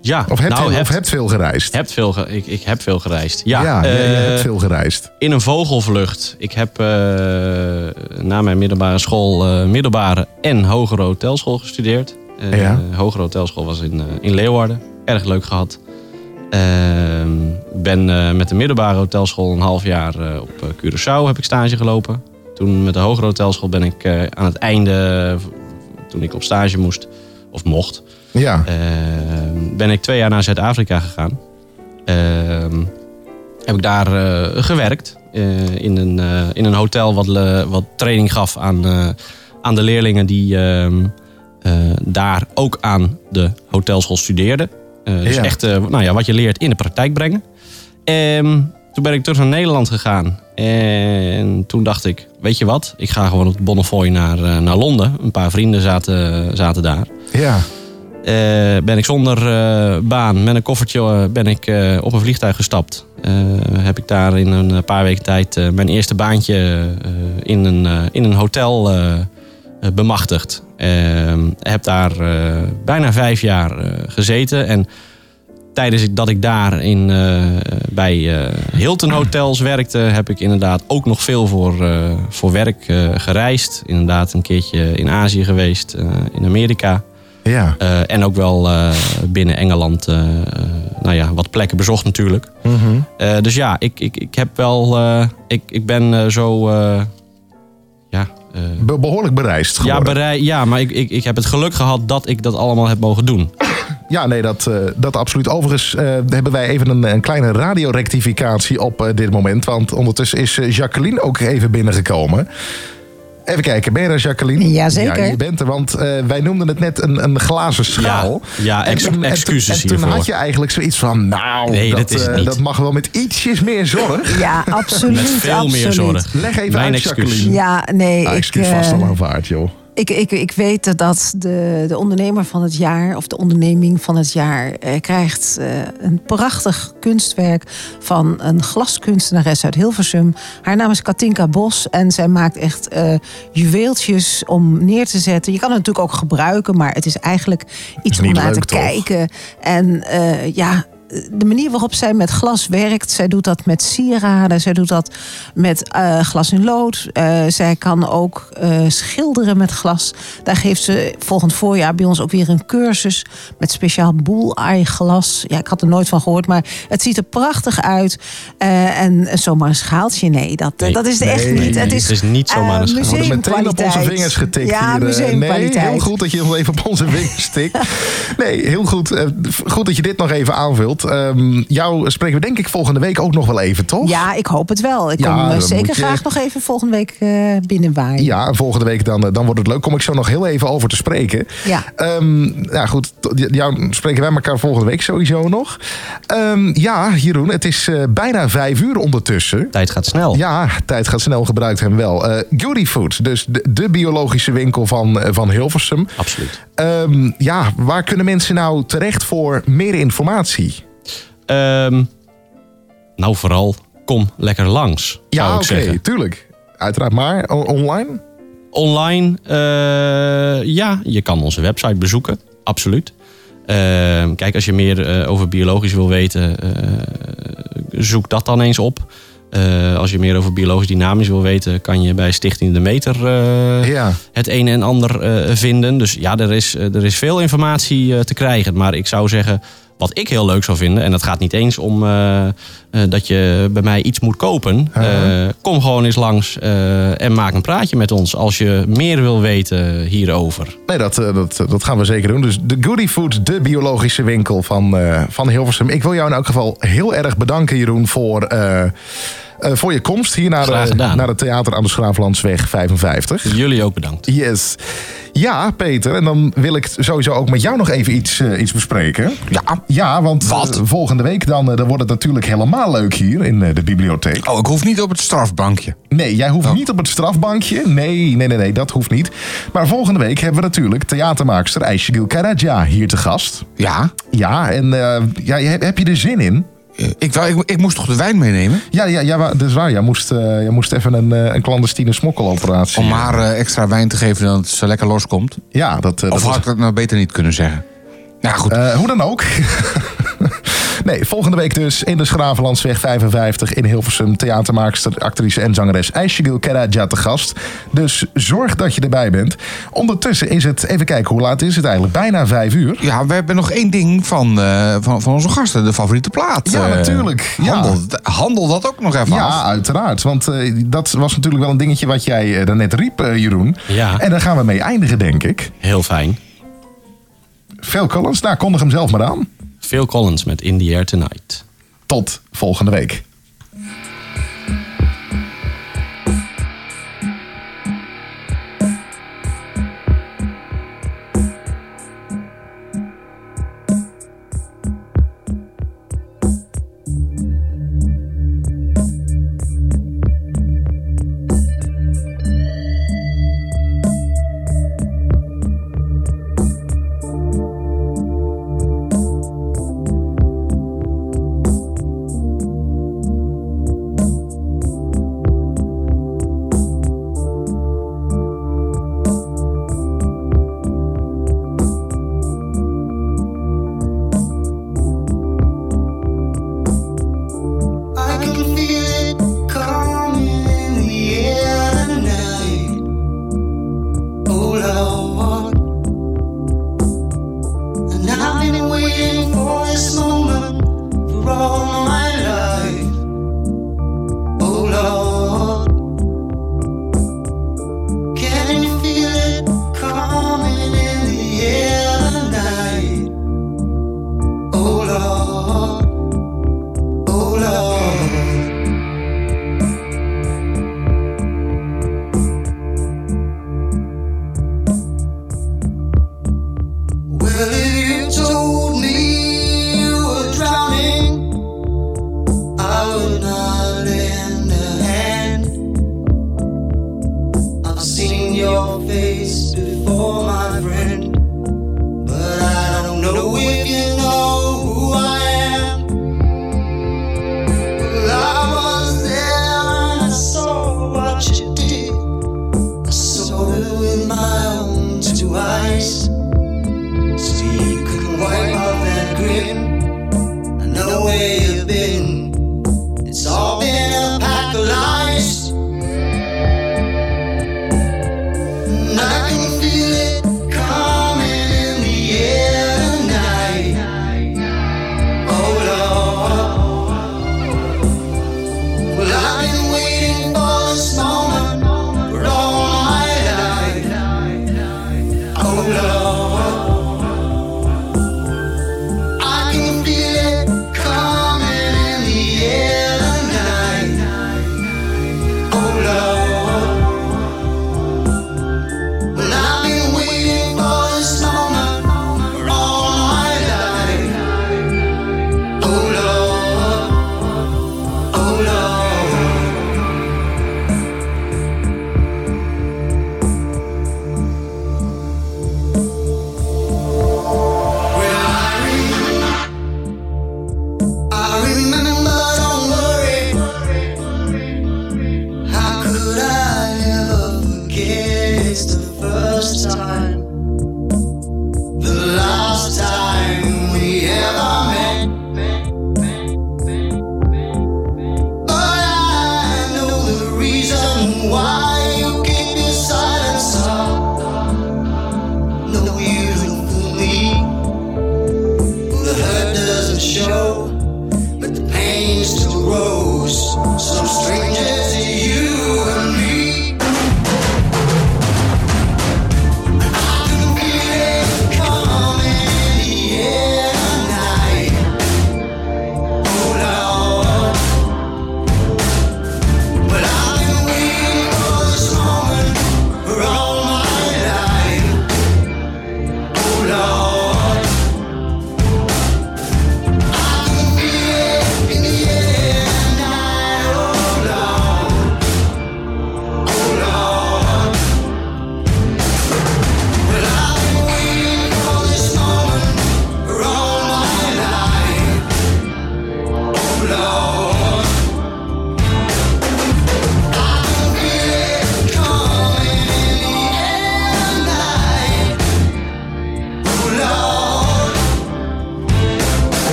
Ja, Of hebt, nou, veel, hebt- of hebt veel gereisd. Hebt veel ge- ik, ik heb veel gereisd. Ja, Ja, jij eh, hebt veel gereisd. In een vogelvlucht. Ik heb na mijn middelbare school middelbare en hogere hotelschool gestudeerd. Ja. Hogere hotelschool was in, in Leeuwarden. Erg leuk gehad. Ehm, ben eh, met de middelbare hotelschool een half jaar eh, op eh, Curaçao heb ik stage gelopen. Toen met de hogere hotelschool ben ik aan het einde, toen ik op stage moest, of mocht, Ja. Ehm, ben ik twee jaar naar Zuid-Afrika gegaan. Ehm, heb ik daar gewerkt. in, een, in een hotel wat, wat training gaf aan, aan de leerlingen die daar ook aan de hotelschool studeerden. Eh, dus Ja. echt eh, nou ja, wat je leert in de praktijk brengen. Ehm, toen ben ik terug naar Nederland gegaan. En toen dacht ik, weet je wat? Ik ga gewoon op de Bonnefoy naar, eh, naar Londen. Een paar vrienden zaten, zaten daar. Ja. Ben ik zonder baan, met een koffertje, ben ik op een vliegtuig gestapt. Heb ik daar in een paar weken tijd mijn eerste baantje in, een, in een hotel bemachtigd. Eh, heb daar eh, bijna vijf jaar eh, gezeten. En tijdens dat ik daar in, eh, bij eh, Hilton Hotels werkte, heb ik inderdaad ook nog veel voor, eh, voor werk eh, gereisd. Inderdaad een keertje in Azië geweest, eh, in Amerika. Ja. Eh, en ook wel eh, binnen Engeland eh, eh, nou ja, wat plekken bezocht natuurlijk. Mhm. Eh, dus ja, ik, ik, ik heb wel. eh, ik, ik ben eh, zo. eh, ja, Be- behoorlijk bereisd ja, geworden. berei, ja, maar ik, ik, ik heb het geluk gehad dat ik dat allemaal heb mogen doen. Ja, nee, dat, eh, dat absoluut. Overigens eh, hebben wij even een, een kleine radiorectificatie op eh, dit moment. Want ondertussen is eh, Jacqueline ook even binnengekomen. Even kijken, ben je er Jacqueline? Jazeker. Ja, je bent er, want eh, wij noemden het net een, een glazen schaal. Ja, ja, ex- En toen- en toen- excuses En toen hiervoor. had je eigenlijk zoiets van, nou, Nee, dat, dat is het eh, niet. dat mag wel met ietsjes meer zorg. Ja, absoluut. Met veel meer zorg. Leg even Mijn uit, excuus. Jacqueline. Ja, nee. Ah, ik, excuus vast eh, al aanvaard, joh. Ik, ik, ik weet dat de, de ondernemer van het jaar, of de onderneming van het jaar, eh, krijgt eh, een prachtig kunstwerk van een glaskunstenares uit Hilversum. Haar naam is Katinka Bos en zij maakt echt eh, juweeltjes om neer te zetten. Je kan het natuurlijk ook gebruiken, maar het is eigenlijk iets om naar leuk, te toch? kijken. En eh, ja. De manier waarop zij met glas werkt, zij doet dat met sieraden, zij doet dat met eh, glas in lood. Eh, zij kan ook eh, schilderen met glas. Daar geeft ze volgend voorjaar bij ons ook weer een cursus met speciaal bulleye glas. Ja, ik had er nooit van gehoord, maar het ziet er prachtig uit. Eh, en zomaar een schaaltje, nee, dat, Nee. dat is echt Nee, niet. nee, het is, het is niet zomaar een eh, schaal. We meteen op onze museumkwaliteit. vingers getikt Ja, hier. eh. Nee, museumkwaliteit. heel goed dat je ons even op onze vingers tikt. Nee, heel goed. Goed dat je dit nog even aanvult. Ehm, jou spreken we denk ik volgende week ook nog wel even, toch? Ja, ik hoop het wel. Ik Ja, kom eh, zeker je- graag nog even volgende week eh binnenwaaien. Ja, en volgende week dan, eh, dan wordt het leuk. Kom ik zo nog heel even over te spreken. Ja. Ehm, ja, goed. Jou spreken wij elkaar volgende week sowieso nog. Ehm, ja, Jeroen, het is eh, bijna vijf uur ondertussen. Tijd gaat snel. Ja, tijd gaat snel, gebruikt hem wel. Eh Goody Food, dus de, de biologische winkel van, van Hilversum. Absoluut. Ehm, ja, waar kunnen mensen nou terecht voor meer informatie? Ehm, nou, vooral kom lekker langs. zou Ja, ik oké, zeggen. tuurlijk. Uiteraard, maar online? Online, eh, ja, je kan onze website bezoeken. Absoluut. Ehm, kijk, als je meer eh, over biologisch wil weten, eh, zoek dat dan eens op. Als je meer over biologisch dynamisch wil weten, kan je bij Stichting De Meter Ja. het een en ander vinden. Dus ja, er is, er is veel informatie te krijgen. Maar ik zou zeggen, wat ik heel leuk zou vinden, en dat gaat niet eens om eh, eh, dat je bij mij iets moet kopen. Eh, kom gewoon eens langs en maak een praatje met ons als je meer wil weten hierover. Nee, dat, dat, dat gaan we zeker doen. Dus de Goody Food, de biologische winkel van, van Hilversum. Ik wil jou in elk geval heel erg bedanken, Jeroen, voor, voor je komst hier naar, de, naar het theater aan de Schraaflandsweg 55. Jullie ook bedankt. Yes. Ja, Peter, en dan wil ik sowieso ook met jou nog even iets, eh, iets bespreken. Ja. Ja, want eh, volgende week dan, eh, dan wordt het natuurlijk helemaal leuk hier in eh, de bibliotheek. Oh, ik hoef niet op het strafbankje. Nee, jij Oh. hoeft niet op het strafbankje. Nee, nee, nee, nee, dat hoeft niet. Maar volgende week hebben we natuurlijk theatermaakster Aishegil Karaja hier te gast. Ja? Ja, en eh, ja, heb je er zin in? Ik, ik, ik moest toch de wijn meenemen? Ja, ja, ja dat is waar. Jij moest, eh, jij moest even een, eh, een clandestine smokkeloperatie. Om haar eh, extra wijn te geven dat het lekker loskomt? Ja, dat... of dat had was- ik dat nou beter niet kunnen zeggen? Nou goed. Hoe dan ook. nee, volgende week dus in de Schravenlandsweg 55 in Hilversum. Theatermaakster, actrice en zangeres Aishegil Karaja te gast. Dus zorg dat je erbij bent. Ondertussen is het, even kijken, hoe laat is het eigenlijk? Bijna vijf uur. Ja, we hebben nog één ding van, eh, van, van onze gasten, de favoriete plaat. Ja, Eh, natuurlijk. Ja. Handel, handel dat ook nog even Ja, af. uiteraard. Want eh, dat was natuurlijk wel een dingetje wat jij daarnet riep, Jeroen. Ja. En daar gaan we mee eindigen, denk ik. Heel fijn. Phil Collins, nou, kondig hem zelf maar aan. Phil Collins met In the Air Tonight. Tot volgende week.